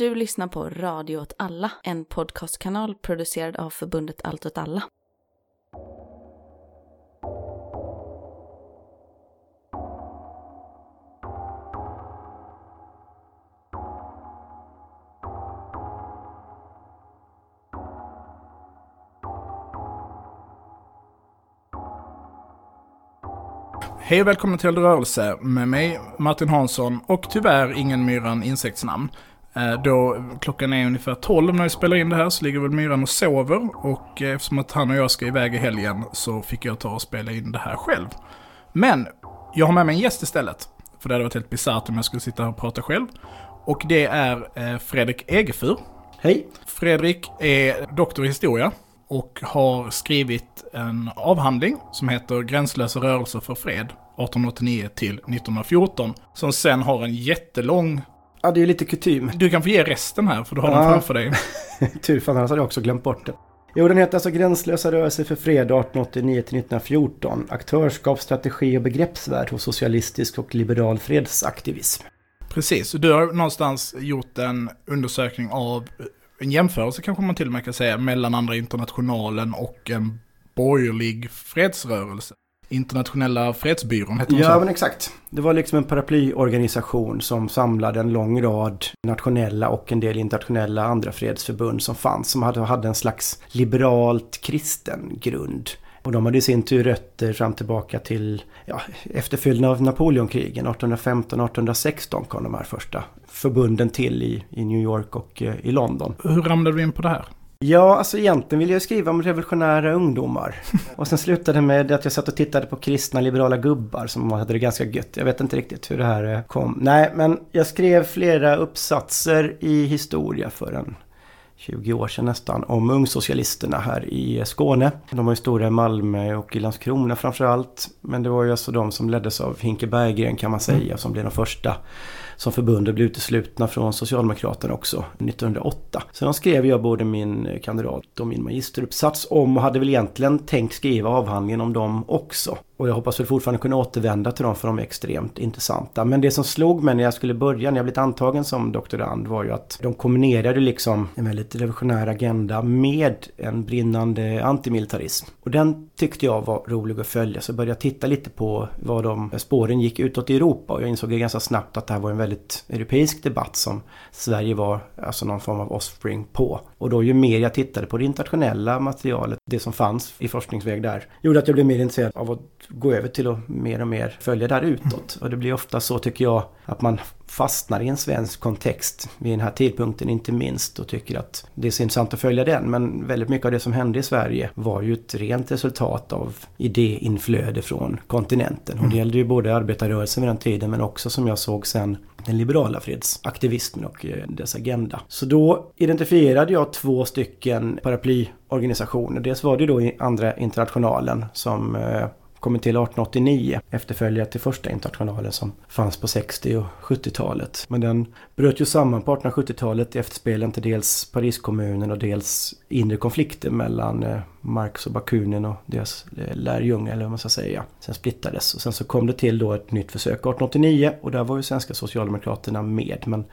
Du lyssnar på Radio åt alla, en podcastkanal producerad av förbundet Allt åt alla. Hej och välkommen till Rörelse med mig Martin Hansson och tyvärr ingen Myran insektsnamn. Eh, Då klockan är ungefär 12 när vi spelar in det här så ligger väl Myran och sover och eh, eftersom att han och jag ska iväg i helgen så fick jag ta och spela in det här själv. Men jag har med mig en gäst istället. För det hade varit helt bisarrt om jag skulle sitta här och prata själv. Och det är eh, Fredrik Egefur. Hej! Fredrik är doktor i historia och har skrivit en avhandling som heter Gränslösa rörelser för fred 1889 till 1914. Som sen har en jättelång... Ja, det är ju lite kutym. Du kan få ge resten här för du har den Ja. framför dig. Tur för annars hade jag också glömt bort det. Jo, den heter alltså Gränslösa rörelser för fred 1889 till 1914. Aktörskap, strategi och begreppsvärld hos socialistisk och liberal fredsaktivism. Precis, du har någonstans gjort en undersökning av, en jämförelse kanske man till och med kan säga, mellan andra internationalen och en borgerlig fredsrörelse. Internationella fredsbyrån hon Ja, så. men exakt. Det var liksom en paraplyorganisation som samlade en lång rad nationella och en del internationella andra fredsförbund som fanns. Som hade, hade en slags liberalt kristen grund. Och de hade i sin tur rötter fram tillbaka till ja, efterföljden av Napoleonkrigen. 1815-1816 kom de här första förbunden till i, i New York och eh, i London. Hur ramlade vi in på det här? Ja, alltså egentligen ville jag skriva om revolutionära ungdomar. Och sen slutade det med att jag satt och tittade på kristna liberala gubbar som hade det ganska gött. Jag vet inte riktigt hur det här kom. Nej, men jag skrev flera uppsatser i historia för en 20 år sedan nästan om ungsocialisterna här i Skåne. De var ju stora i Malmö och i Landskrona framförallt. Men det var ju alltså de som leddes av Hinke Berggren kan man säga som blev de första som förbundet blev uteslutna från Socialdemokraterna också 1908. Sen skrev jag både min kandidat och min magisteruppsats om och hade väl egentligen tänkt skriva avhandlingen om dem också. Och jag hoppas väl fortfarande kunna återvända till dem för de är extremt intressanta. Men det som slog mig när jag skulle börja, när jag blivit antagen som doktorand var ju att de kombinerade liksom en väldigt revolutionär agenda med en brinnande antimilitarism. Och den tyckte jag var rolig att följa så började jag titta lite på vad de spåren gick utåt i Europa och jag insåg ganska snabbt att det här var en väldigt europeisk debatt som Sverige var alltså någon form av offspring på. Och då ju mer jag tittade på det internationella materialet, det som fanns i forskningsväg där, gjorde att jag blev mer intresserad av att gå över till att mer och mer följa där utåt. Och det blir ofta så tycker jag att man fastnar i en svensk kontext vid den här tidpunkten inte minst och tycker att det är så intressant att följa den. Men väldigt mycket av det som hände i Sverige var ju ett rent resultat av idéinflöde från kontinenten. Och det gällde ju både arbetarrörelsen vid den tiden men också som jag såg sen den liberala fredsaktivismen och eh, dess agenda. Så då identifierade jag två stycken paraplyorganisationer. Dels var det då andra internationalen som eh, Kommer kommit till 1889, efterföljare till första internationalen som fanns på 60 och 70-talet. Men den bröt ju samman på 1870-talet i efterspelen till dels Pariskommunen och dels inre konflikter mellan eh, Marx och Bakunin och deras eh, lärjungar, eller vad man ska säga. Sen splittades och sen så kom det till då ett nytt försök 1889 och där var ju svenska socialdemokraterna med. Men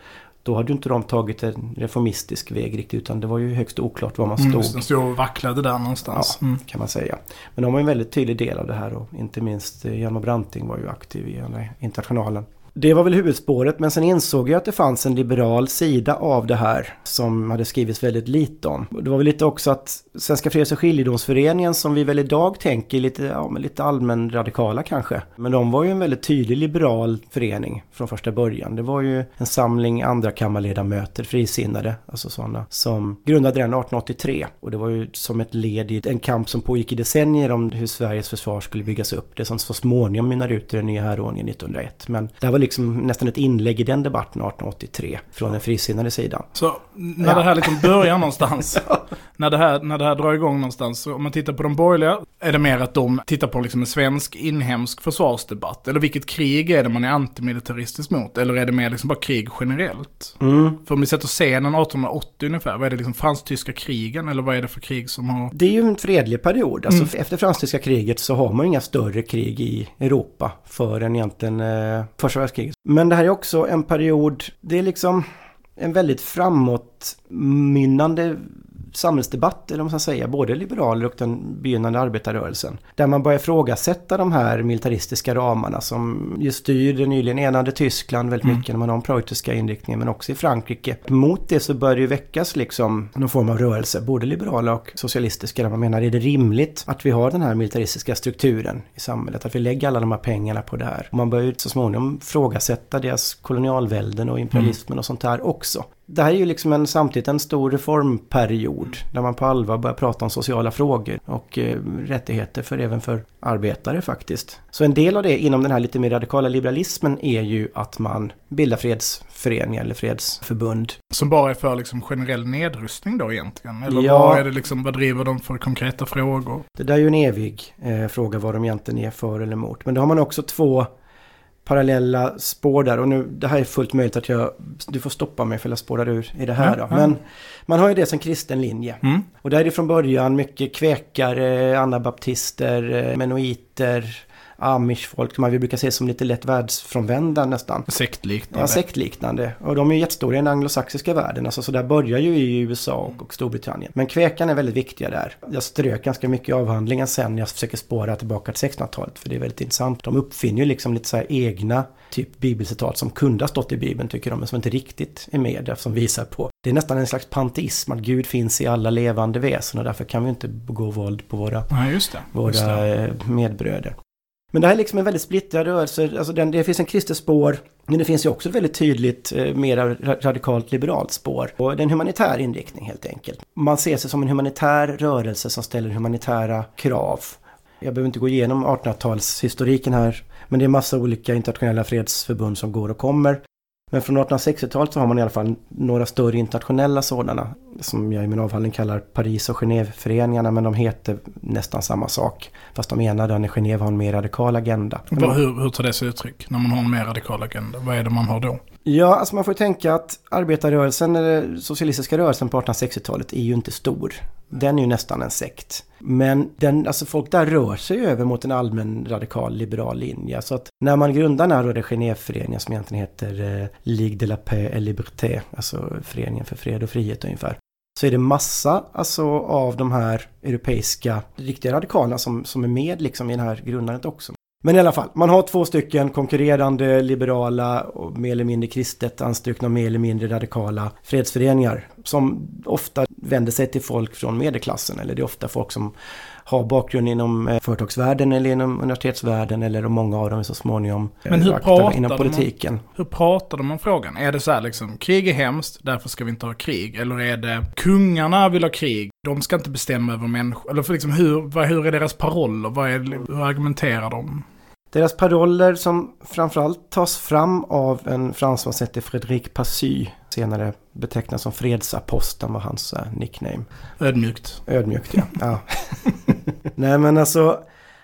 då hade ju inte de tagit en reformistisk väg riktigt utan det var ju högst oklart var man Mm, stod. det, den stod och vacklade där någonstans. Ja, Mm. kan man säga. Men de var en väldigt tydlig del av det här och inte minst eh, Hjalmar Branting var ju aktiv i internationalen. Det var väl huvudspåret men sen insåg jag att det fanns en liberal sida av det här som hade skrivits väldigt lite om. Det var väl lite också att Svenska Freds och skiljedomsföreningen som vi väl idag tänker lite, ja, men lite allmän radikala kanske. Men de var ju en väldigt tydlig liberal förening från första början. Det var ju en samling andra kammarledamöter, frisinnade, alltså sådana, som grundade den 1883. Och det var ju som ett led i en kamp som pågick i decennier om hur Sveriges försvar skulle byggas upp. Det som så småningom mynnar ut i den nya härordningen 1901. Men det här var liksom nästan ett inlägg i den debatten 1883 från den frisinnade sidan. Så när Ja. det här liksom börjar någonstans, när, det här, när det här drar igång någonstans, så om man tittar på de borgerliga, är det mer att de tittar på liksom en svensk inhemsk försvarsdebatt? Eller vilket krig är det man är antimilitaristisk mot? Eller är det mer liksom bara krig generellt? Mm. För om vi sätter scenen 1880 ungefär, vad är det liksom fransk-tyska krigen? Eller vad är det för krig som har... Det är ju en fredlig period. Alltså Mm. efter franska kriget så har man inga större krig i Europa förrän egentligen eh, första världskriget. Men det här är också en period, det är liksom en väldigt framåtmynnande samhällsdebatt, eller vad man ska säga, både liberaler och den begynnande arbetarrörelsen. Där man börjar ifrågasätta de här militaristiska ramarna som ju styr det nyligen enade Tyskland väldigt mycket när man har den proteutiska inriktningen, men också i Frankrike. Mot det så börjar det ju väckas liksom någon form av rörelse, både liberala och socialistiska, där man menar är det rimligt att vi har den här militaristiska strukturen i samhället, att vi lägger alla de här pengarna på det här. Och man börjar ju så småningom ifrågasätta deras kolonialvälden och imperialismen och sånt här också det här är ju liksom en, samtidigt en stor reformperiod där man på allvar börjar prata om sociala frågor och eh, rättigheter för även för arbetare faktiskt. Så en del av det inom den här lite mer radikala liberalismen är ju att man bildar fredsföreningar eller fredsförbund. Som bara är för liksom generell nedrustning då egentligen? Eller Ja. vad, är det liksom, vad driver de för konkreta frågor? Det där är ju en evig eh, fråga vad de egentligen är för eller emot. Men då har man också två parallella spår där. Och nu, det här är fullt möjligt att jag... Du får stoppa mig för jag spårar ur i det här. Ja, då. Men man har ju det som kristen linje. Mm. Och där är det från början mycket kväkare, anabaptister, eh, menoiter, amishfolk. Här vi brukar se som lite lätt världsfrånvända nästan. Sektliknande. Ja, sektliknande. Och de är jättestora i den anglosaxiska världen. Alltså, så där börjar ju i USA och, och Storbritannien. Men kväkarna är väldigt viktiga där. Jag strök ganska mycket avhandlingen sen när jag försöker spåra tillbaka till 1600-talet. För det är väldigt intressant. De uppfinner ju liksom lite så här egna typ bibelcitat som kunde ha stått i Bibeln tycker de, men som inte riktigt är med där, som visar på. Det är nästan en slags panteism, att Gud finns i alla levande väsen och därför kan vi inte begå våld på våra Ja, just det. Just våra det. eh, medbröder. Men det här är liksom en väldigt splittrad rörelse. Alltså den, det finns en kristet spår, men det finns ju också ett väldigt tydligt, eh, mer radikalt liberalt spår. Och det är en humanitär inriktning helt enkelt. Man ser sig som en humanitär rörelse som ställer humanitära krav. Jag behöver inte gå igenom 1800-talshistoriken här, men det är massa olika internationella fredsförbund som går och kommer. Men från 1860-talet så har man i alla fall några större internationella sådana som jag i min avhandling kallar Paris och Genèveföreningarna men de heter nästan samma sak. Fast de ena den i Genève har en mer radikal agenda. Hur, hur tar det sig uttryck när man har en mer radikal agenda? Vad är det man har då? Ja, alltså man får ju tänka att arbetarrörelsen, eller socialistiska rörelsen på 1860-talet är ju inte stor. Den är ju nästan en sekt. Men den, alltså folk där rör sig över mot en allmän radikal liberal linje. Så att när man grundar den här då, Genèveföreningen som egentligen heter eh, Ligue de la Paix et Liberté, alltså Föreningen för fred och frihet ungefär. Så är det massa alltså, av de här europeiska riktiga radikalerna som, som är med liksom i det här grundandet också. Men i alla fall, man har två stycken konkurrerande liberala och mer eller mindre kristet anstrukna och mer eller mindre radikala fredsföreningar som ofta vänder sig till folk från medelklassen eller det är ofta folk som har bakgrund inom eh, företagsvärlden eller inom universitetsvärlden eller och många av dem är så småningom eh, Men hur aktiva pratar inom politiken. Hur pratar de om frågan? Är det så här liksom, krig är hemskt, därför ska vi inte ha krig? Eller är det, kungarna vill ha krig, de ska inte bestämma över människor? Eller för liksom, hur, vad, hur är deras paroller? Vad är, hur argumenterar de? Deras paroller som framförallt tas fram av en fransman som heter Frédéric Passy, senare betecknas som fredsaposteln var hans eh, nickname. Ödmjukt. Ödmjukt ja. ja. Nej men alltså,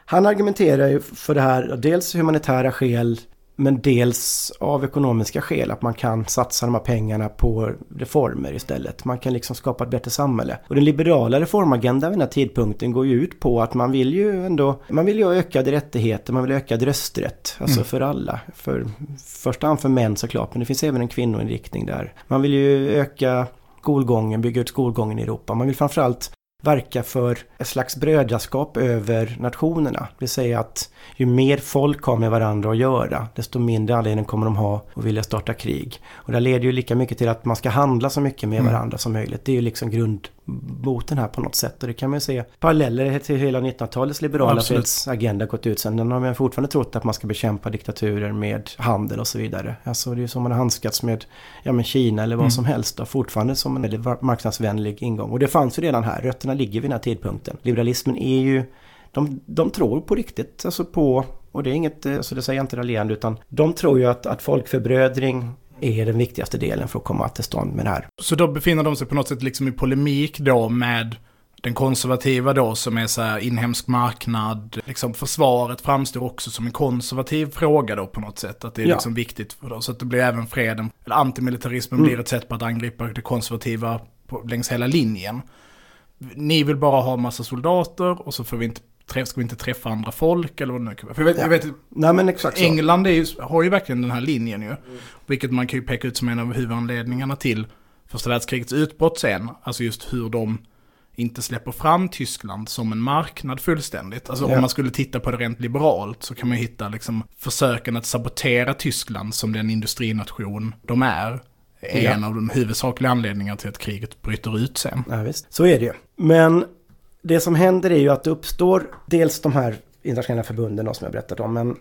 han argumenterar ju för det här, dels humanitära skäl, men dels av ekonomiska skäl. Att man kan satsa de här pengarna på reformer istället. Man kan liksom skapa ett bättre samhälle. Och den liberala reformagendan vid den här tidpunkten går ju ut på att man vill ju ändå, man vill ju ha ökade rättigheter, man vill ha ökad rösträtt. Alltså Mm. för alla. För första hand för män såklart, men det finns även en kvinnoinriktning där. Man vill ju öka skolgången, bygga ut skolgången i Europa. Man vill framförallt verka för ett slags brödraskap över nationerna. Det vill säga att ju mer folk har med varandra att göra, desto mindre anledning kommer de ha att vilja starta krig. Och det leder ju lika mycket till att man ska handla så mycket med Mm. varandra som möjligt. Det är ju liksom grundboten här på något sätt. Och det kan man ju se paralleller till hela 1900-talets liberala fredsagenda gått ut sen. Har man fortfarande trott att man ska bekämpa diktaturer med handel och så vidare. Alltså det är ju så man har handskats med ja, men Kina eller vad Mm. som helst. Då, fortfarande som en marknadsvänlig ingång. Och det fanns ju redan här. Rötterna ligger vid den här tidpunkten. Liberalismen är ju de, de tror på riktigt, alltså på, och det är inget, alltså det säger jag inte raljerande, utan de tror ju att, att folkförbrödring är den viktigaste delen för att komma till stånd med det här. Så då befinner de sig på något sätt liksom i polemik då med den konservativa då som är så här inhemsk marknad. Liksom försvaret framstår också som en konservativ fråga då på något sätt. Att det är Ja. liksom viktigt för dem. Så att det blir även freden, eller antimilitarismen Mm. blir ett sätt på att angripa det konservativa på, längs hela linjen. Ni vill bara ha massa soldater och så får vi inte ska vi inte träffa andra folk eller vad det nu kan vara. För jag vet, Ja. jag vet Nej men exakt. England är ju, har ju verkligen den här linjen ju. Vilket man kan ju peka ut som en av huvudanledningarna till första världskrigets utbrott sen. Alltså just hur de inte släpper fram Tyskland som en marknad fullständigt. Alltså Ja. om man skulle titta på det rent liberalt så kan man ju hitta liksom försöken att sabotera Tyskland som den industrination de är. Är en av de huvudsakliga anledningarna till att kriget bryter ut sen. Ja, visst. Så är det ju. Men det som händer är ju att det uppstår dels de här internationella förbunden som jag berättat om. Men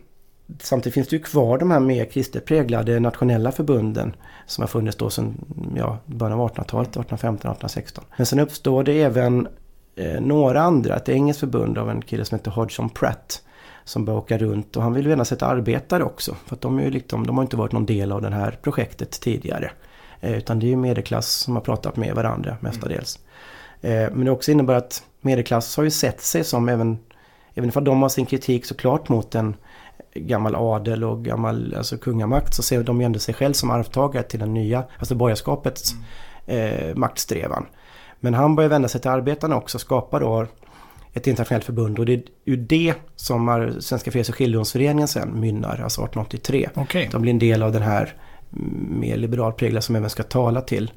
samtidigt finns det ju kvar de här mer kristet präglade nationella förbunden som har funnits då sedan ja, början av 1800-talet, 1815, 1816. Men sen uppstår det även eh, några andra, ett engelskt förbund av en kille som heter Hodgson Pratt. Som börjar åka runt och han vill vända sig till arbetare också. För att de, är ju liksom, de har inte varit någon del av det här projektet tidigare. Eh, utan det är ju medelklass som har pratat med varandra mestadels. Eh, Men det också innebär att medelklass har ju sett sig som även, även ifall de har sin kritik såklart mot en gammal adel och gammal alltså kungamakt så ser de ju ändå sig själv som arvtagare till den nya, alltså borgarskapets eh, maktsträvan. Men han börjar vända sig till arbetarna också och skapar då ett internationellt förbund och det är ju det som Svenska Freds och skiljedomsföreningen sen mynnar, alltså 1883. Okej. De blir en del av den här mm, mer liberalpräglade som även ska tala till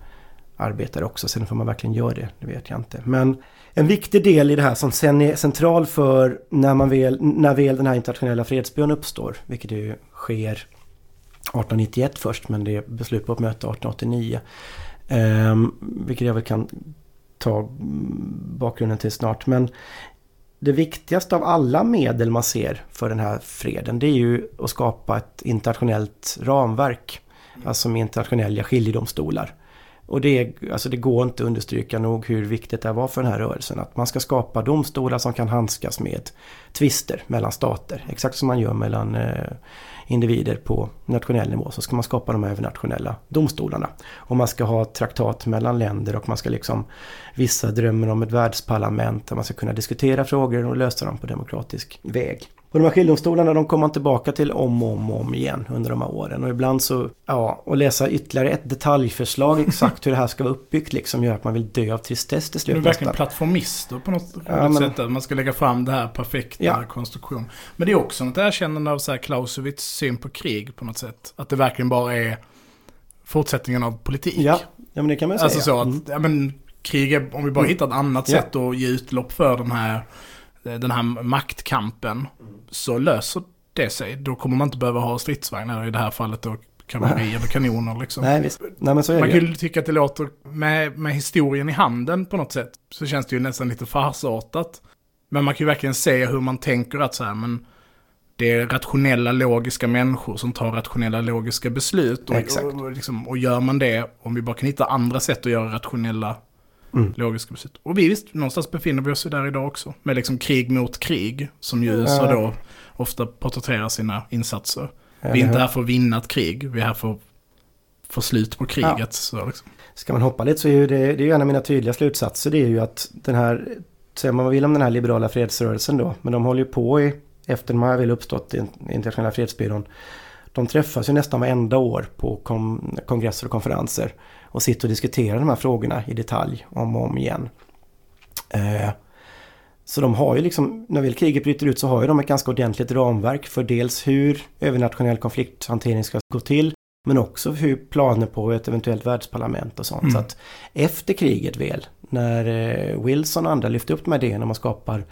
arbetare också. Sen får man verkligen göra det, det vet jag inte. Men en viktig del i det här som sen är central för när, man väl, när väl den här internationella fredsbyrån uppstår, vilket ju sker 1891 först, men det är beslut på ett möte 1889. Eh, vilket jag väl kan ta bakgrunden till snart. Men det viktigaste av alla medel man ser för den här freden det är ju att skapa ett internationellt ramverk. Alltså med internationella skiljedomstolar. Och det, är, alltså det går inte att understryka nog hur viktigt det var för den här rörelsen. Att man ska skapa domstolar som kan handskas med tvister mellan stater. Exakt som man gör mellan eh, individer på nationell nivå så ska man skapa de här övernationella domstolarna. Och man ska ha traktat mellan länder och man ska liksom Vissa drömmer om ett världsparlament där man ska kunna diskutera frågor och lösa dem på demokratisk väg. Och de här skiljedomstolarna de kommer man tillbaka till om och om och om igen under de här åren. Och ibland så, ja, och läsa ytterligare ett detaljförslag exakt hur det här ska vara uppbyggt liksom gör att man vill dö av tristess till Du är slut verkligen nästan. plattformister på något Ja, men- sätt. Att man ska lägga fram det här perfekta Ja. konstruktion. Men det är också ett erkännande av så här Clausewitz syn på krig på något sätt. Att det verkligen bara är fortsättningen av politik. Ja, ja men det kan man säga. Alltså så att, Mm. ja men krig är, om vi bara hittar ett annat Ja. sätt att ge utlopp för den här, den här maktkampen. Så löser det sig. Då kommer man inte behöva ha stridsvagnar i det här fallet då kavalleri eller kanoner liksom. Nej, visst. Nej men så är Man det kan ju. tycka att det låter, med, med historien i handen på något sätt, så känns det ju nästan lite farsartat. Men man kan ju verkligen se hur man tänker att så här, men det är rationella, logiska människor som tar rationella, logiska beslut. Och, Exakt. och, och, liksom, och gör man det, om vi bara kan hitta andra sätt att göra rationella, Mm. logiska beslut. Och vi visst, någonstans befinner vi oss ju där idag också. Med liksom krig mot krig, som ju USA då ofta porträtterar sina insatser. Vi är Eller inte här för att vinna ett krig, vi är här för att få slut på kriget. Så liksom. Ska man hoppa lite så är det, det är ju en av mina tydliga slutsatser. Det är ju att den här, säger man vad vill om den här liberala fredsrörelsen då. Men de håller ju på i, efter de har väl uppstått i internationella fredsbyrån. De träffas ju nästan varenda år på kom, kongresser och konferenser. Och sitter och diskuterar de här frågorna i detalj om och om igen. Eh, så de har ju liksom, när väl kriget bryter ut så har ju de ett ganska ordentligt ramverk för dels hur övernationell konflikthantering ska gå till. Men också hur planer på ett eventuellt världsparlament och sånt. Mm. Så att efter kriget väl, när eh, Wilson och andra lyfte upp de här idéerna man skapar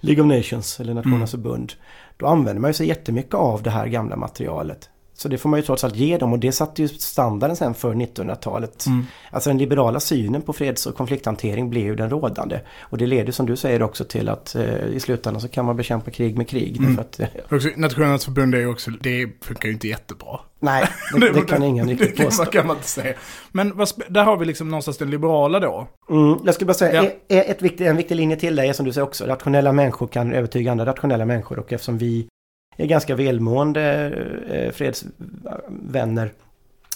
League of Nations eller Nationernas förbund. Då använder man ju sig jättemycket av det här gamla materialet. Så det får man ju trots allt ge dem och det satte ju standarden sen för 1900-talet. Mm. Alltså den liberala synen på freds och konflikthantering blev ju den rådande. Och det leder som du säger också till att eh, i slutändan så kan man bekämpa krig med krig. Mm. Att, eh, Också, Nationernas förbund är ju också, det funkar ju inte jättebra. nej, det, det kan ingen det riktigt kan, påstå. man, kan man inte säga. Men vad, där har vi liksom någonstans den liberala då. Mm, jag skulle bara säga, Ja. e- e- ett viktig, en viktig linje till dig är som du säger också, rationella människor kan övertyga andra rationella människor och eftersom vi är ganska välmående eh, fredsvänner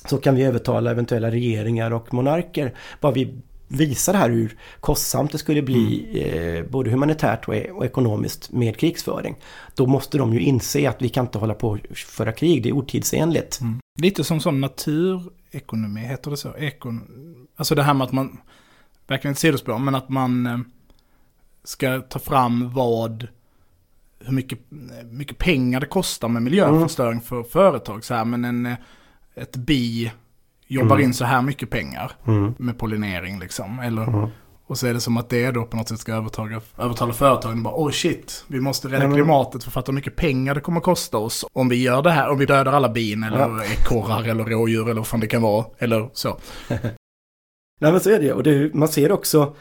så kan vi övertala eventuella regeringar och monarker. Bara vi visar här hur kostsamt det skulle bli eh, både humanitärt och, e- och ekonomiskt med krigsföring. Då måste de ju inse att vi kan inte hålla på och föra krig, det är otidsenligt. Lite som sån naturekonomi, heter det så? Ekon... Alltså det här med att man, verkligen ett sidospår, men att man eh, ska ta fram vad hur mycket, mycket pengar det kostar med miljöförstöring Mm. för företag. Så här, men en, ett bi jobbar Mm. in så här mycket pengar Mm. med pollinering liksom. Eller, Mm. Och så är det som att det då på något sätt ska övertaga, övertala företagen. Bara, oh shit, vi måste rädda men- klimatet för fatta hur mycket pengar det kommer kosta oss. Om vi gör det här, om vi dödar alla bin eller Ja. ekorrar eller rådjur eller vad fan det kan vara. Eller så. Nej men så är det och det, ju- man ser också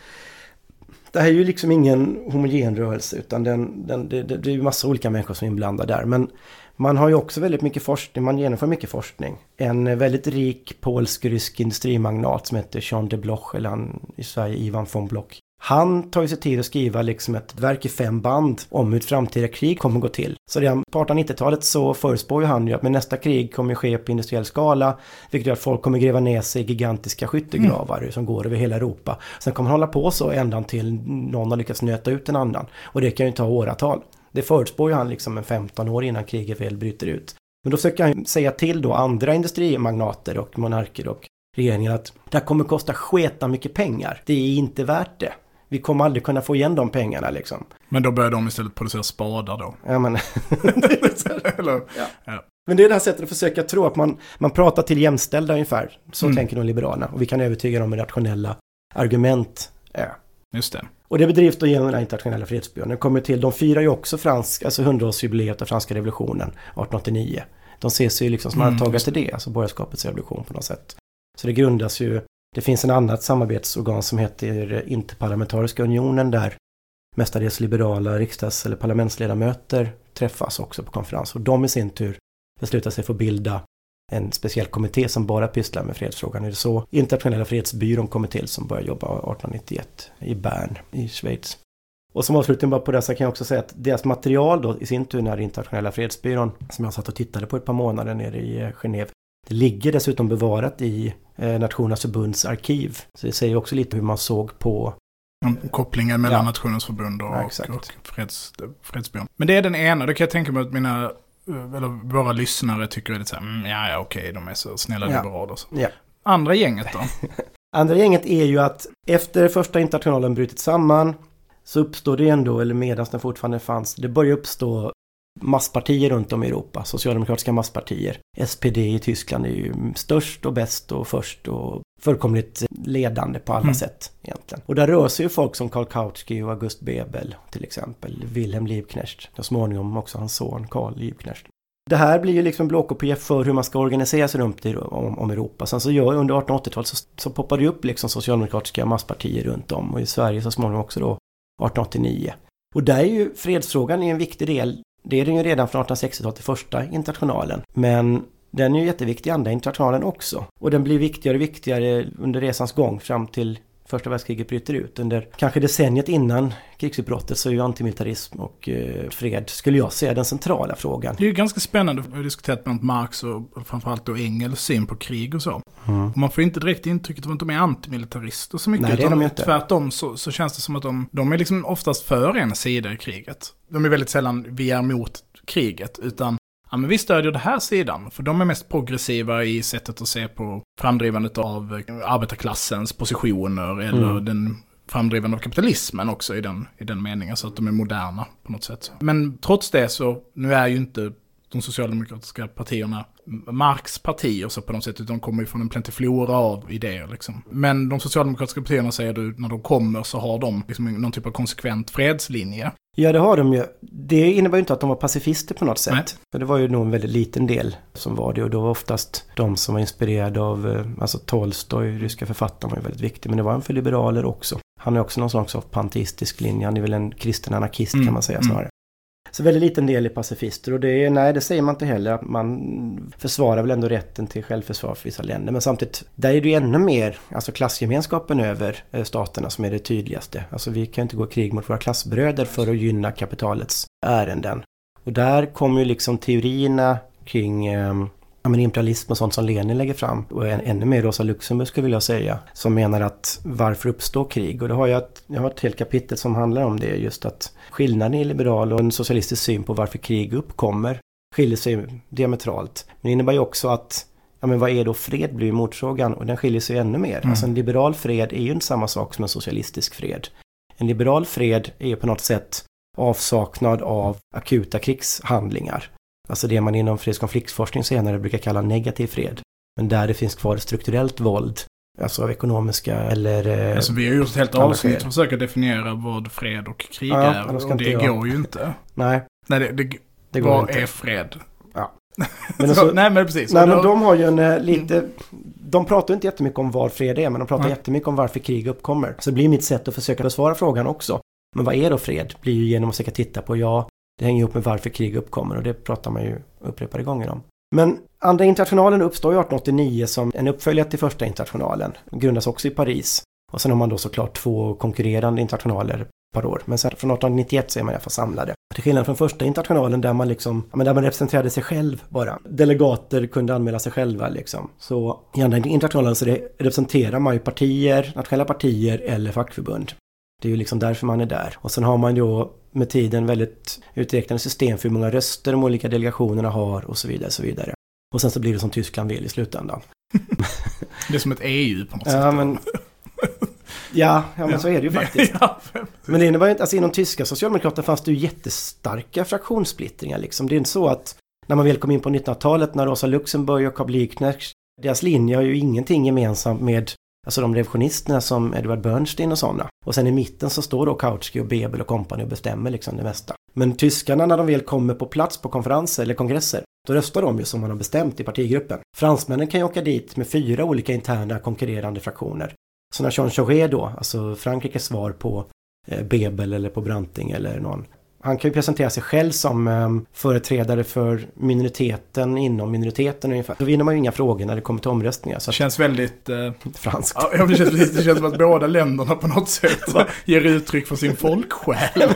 det här är ju liksom ingen homogen rörelse utan den, den, det, det, det är ju massa olika människor som är inblandade där. Men man har ju också väldigt mycket forskning, man genomför mycket forskning. En väldigt rik polsk-rysk industrimagnat som heter Jean de Bloch, eller han i Sverige Ivan von Bloch. Han tar ju sig tid att skriva liksom ett verk i fem band om hur ett framtida krig kommer gå till. Så redan på 1890-talet så förutspår ju han ju att men nästa krig kommer ske på industriell skala, vilket gör att folk kommer gräva ner sig i gigantiska skyttegravar som går över hela Europa. Sen kommer han hålla på så ända till någon har lyckats nöta ut en annan. Och det kan ju ta åratal. Det förutspår ju han liksom en 15 år innan kriget väl bryter ut. Men då försöker han säga till då andra industrimagnater och monarker och regeringen att det här kommer kosta sketa mycket pengar. Det är inte värt det. Vi kommer aldrig kunna få igen de pengarna liksom. Men då börjar de istället producera spadar då. Ja, men... eller, Men det är det här sättet att försöka tro att man, man pratar till jämställda ungefär. Så Mm. tänker de liberalerna. Och vi kan övertyga dem med rationella argument. är. just det. Och det bedrivs då genom den här internationella fredsbyrån. Den kommer till, de firar ju också fransk, alltså 100-årsjubileet av franska revolutionen 1889. De ses ju liksom som Mm, arvtagare just till det, alltså borgarskapets revolution på något sätt. Så det grundas ju, det finns en annat samarbetsorgan som heter Interparlamentariska unionen där mestadels liberala riksdags eller parlamentsledamöter träffas också på konferens. Och de i sin tur beslutar sig för att bilda en speciell kommitté som bara pysslar med fredsfrågan. Det är så Internationella fredsbyrån kommer till som började jobba 1891 i Bern i Schweiz. Och som avslutning bara på det så kan jag också säga att deras material då i sin tur, när internationella fredsbyrån, som jag satt och tittade på ett par månader nere i Genève, det ligger dessutom bevarat i eh, Nationernas förbunds arkiv. Så det säger också lite hur man såg på Kopplingen mellan Ja. Nationens förbund och, Ja, och freds, Fredsbyrån. Men det är den ena, då kan jag tänka mig att mina, eh, eller våra lyssnare tycker är lite så här, mm, ja ja okej, de är så snälla Ja. liberaler. Ja. Andra gänget då? Andra gänget är ju att efter första internationalen brutit samman så uppstår det ändå, eller medan den fortfarande fanns, det börjar uppstå masspartier runt om i Europa, socialdemokratiska masspartier. SPD i Tyskland är ju störst och bäst och först och fullkomligt ledande på alla Mm. sätt egentligen. Och där rör sig ju folk som Karl Kautsky och August Bebel till exempel, Wilhelm Liebknecht, så småningom också hans son Karl Liebknecht. Det här blir ju liksom blåkopia för hur man ska organisera sig runt i, om, om Europa. Sen så gör under 1880-talet så, så poppar det upp liksom socialdemokratiska masspartier runt om och i Sverige så småningom också då 1889. Och där är ju fredsfrågan en viktig del. Det är den ju redan från 1860-talet till första internationalen. Men den är ju jätteviktig i andra internationalen också. Och den blir viktigare och viktigare under resans gång fram till första världskriget bryter ut. Under kanske decenniet innan krigsutbrottet så är ju antimilitarism och eh, fred, skulle jag säga, den centrala frågan. Det är ju ganska spännande, vi har diskuterat bland Marx och framförallt då Engels syn på krig och så. Och man får inte direkt intrycket av att de är antimilitarister så mycket. Nej, det är de inte. Tvärtom så, så känns det som att de, de är liksom oftast för en sida i kriget. De är väldigt sällan, vi är mot kriget, utan ja, men vi stödjer den här sidan. För de är mest progressiva i sättet att se på framdrivandet av eh, arbetarklassens positioner eller Mm. den framdrivande av kapitalismen också i den, i den meningen. Så att de är moderna på något sätt. Men trots det så, nu är ju inte de socialdemokratiska partierna Marx partier så på något sätt, utan de kommer ju från en plentiflora av idéer liksom. Men de socialdemokratiska partierna säger du, när de kommer så har de liksom någon typ av konsekvent fredslinje. Ja, det har de ju. Det innebär ju inte att de var pacifister på något sätt. Nej. För det var ju nog en väldigt liten del som var det. Och då var oftast de som var inspirerade av, eh, alltså Tolstoj, ryska författaren var ju väldigt viktig. Men det var en för liberaler också. Han är också någon slags panteistisk linje. Han är väl en kristen anarkist Mm, kan man säga snarare. Så väldigt liten del är pacifister och det är, nej det säger man inte heller. Man försvarar väl ändå rätten till självförsvar för vissa länder. Men samtidigt, där är det ju ännu mer, alltså klassgemenskapen över eh, staterna som är det tydligaste. Alltså vi kan inte gå i krig mot våra klassbröder för att gynna kapitalets ärenden. Och där kommer ju liksom teorierna kring eh, ja, men imperialism och sånt som Lenin lägger fram. Och än, ännu mer Rosa Luxemburg skulle jag vilja säga. Som menar att varför uppstår krig? Och det har jag, jag har ett helt kapitel som handlar om det. Just att skillnaden i liberal och en socialistisk syn på varför krig uppkommer skiljer sig diametralt. Men det innebär ju också att Ja men vad är då fred blir ju motfrågan och den skiljer sig ännu mer. Mm. Alltså en liberal fred är ju inte samma sak som en socialistisk fred. En liberal fred är ju på något sätt avsaknad av akuta krigshandlingar. Alltså det man inom fredskonfliktforskning senare brukar kalla negativ fred. Men där det finns kvar strukturellt våld, alltså av ekonomiska eller... Eh, alltså vi har gjort ett helt avsnitt för att försöka definiera vad fred och krig ja, är. Och det går ju inte. Nej. Nej, det, det, det går vad inte. är fred? Ja. Men alltså, nej men precis. Nej men de har ju en eh, lite... De pratar inte jättemycket om vad fred är, men de pratar nej. jättemycket om varför krig uppkommer. Så det blir mitt sätt att försöka besvara frågan också. Men vad är då fred? Blir ju genom att försöka titta på, ja, det hänger ihop med varför krig uppkommer och det pratar man ju upprepade gånger om. Men Andra internationalen uppstår ju 1889 som en uppföljare till första internationalen. Grundas också i Paris. Och sen har man då såklart två konkurrerande internationaler par år. Men sen från 1891 så är man i alla fall samlade. Till skillnad från första internationalen där man liksom, men där man representerade sig själv bara. Delegater kunde anmäla sig själva liksom. Så i andra internationalen så representerar man ju partier, nationella partier eller fackförbund. Det är ju liksom därför man är där. Och sen har man ju med tiden väldigt uträknade system för hur många röster de olika delegationerna har och så vidare. Så vidare. Och sen så blir det som Tyskland vill i slutändan. det är som ett EU på något sätt. Ja, men, ja, ja, men så är det ju faktiskt. men det innebär ju inte, alltså inom tyska socialdemokrater fanns det ju jättestarka fraktionssplittringar liksom. Det är inte så att när man väl kom in på 1900-talet när Rosa Luxemburg och Karl Liebknecht, deras linje har ju ingenting gemensamt med Alltså de revisionisterna som Edward Bernstein och sådana. Och sen i mitten så står då Kautsky och Bebel och kompani och bestämmer liksom det mesta. Men tyskarna när de väl kommer på plats på konferenser eller kongresser, då röstar de ju som man har bestämt i partigruppen. Fransmännen kan ju åka dit med fyra olika interna konkurrerande fraktioner. Så när Jean Chauget då, alltså Frankrikes svar på eh, Bebel eller på Branting eller någon han kan ju presentera sig själv som um, företrädare för minoriteten inom minoriteten ungefär. Då vinner man ju inga frågor när det kommer till omröstningar. Så det känns väldigt... Uh, franskt. Ja, det känns, det känns som att båda länderna på något sätt ger uttryck för sin folksjäl.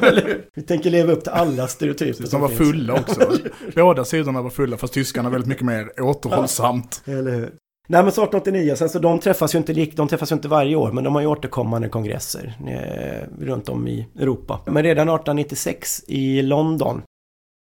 Vi tänker leva upp till alla stereotyper som, var fulla också. båda sidorna var fulla, fast tyskarna väldigt mycket mer återhållsamt. Eller hur. Nej men så 1889, sen så de träffas ju inte, de träffas ju inte varje år men de har ju återkommande kongresser eh, runt om i Europa. Men redan 1896 i London,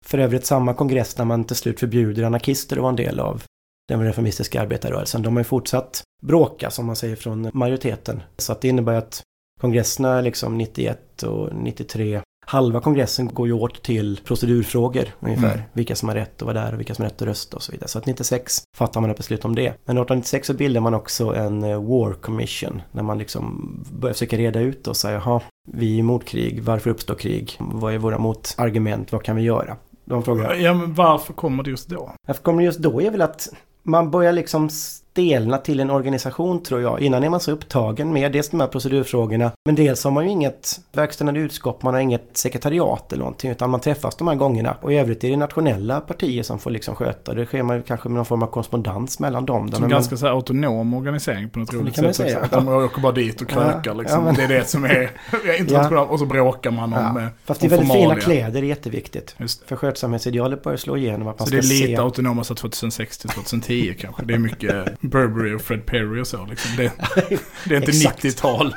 för övrigt samma kongress där man till slut förbjuder anarkister att vara en del av den reformistiska arbetarrörelsen. De har ju fortsatt bråka som man säger från majoriteten. Så att det innebär att kongresserna liksom 91 och 93 halva kongressen går ju åt till procedurfrågor ungefär. Mm. Vilka som har rätt att vara där och vilka som har rätt att rösta och så vidare. Så att 96 fattar man ett beslut om det. Men 1896 så bildar man också en eh, War Commission. När man liksom börjar försöka reda ut och säga, jaha, vi är emot krig, varför uppstår krig? Vad är våra motargument, vad kan vi göra? De frågar. Ja, men varför kommer det just då? Varför kommer det just då är väl att man börjar liksom stelna till en organisation tror jag. Innan är man så upptagen med dels de här procedurfrågorna. Men dels har man ju inget verkställande utskott, man har inget sekretariat eller någonting. Utan man träffas de här gångerna. Och i övrigt är det nationella partier som får liksom sköta det. sker man kanske med någon form av korrespondens mellan dem. Som ganska så här autonom organisering på något roligt sätt. Säga. De åker bara dit och krökar liksom. Ja, men... Det är det som är internationellt. Ja. Och så bråkar man om ja. Eh, Fast det är väldigt fina kläder, det är jätteviktigt. Just. För skötsamhetsidealet börjar slå igenom. Att man så det är lite se... autonoma 2006 2010 kanske. Det är mycket Burberry och Fred Perry och så. Liksom. Det, det, är inte 90-tal.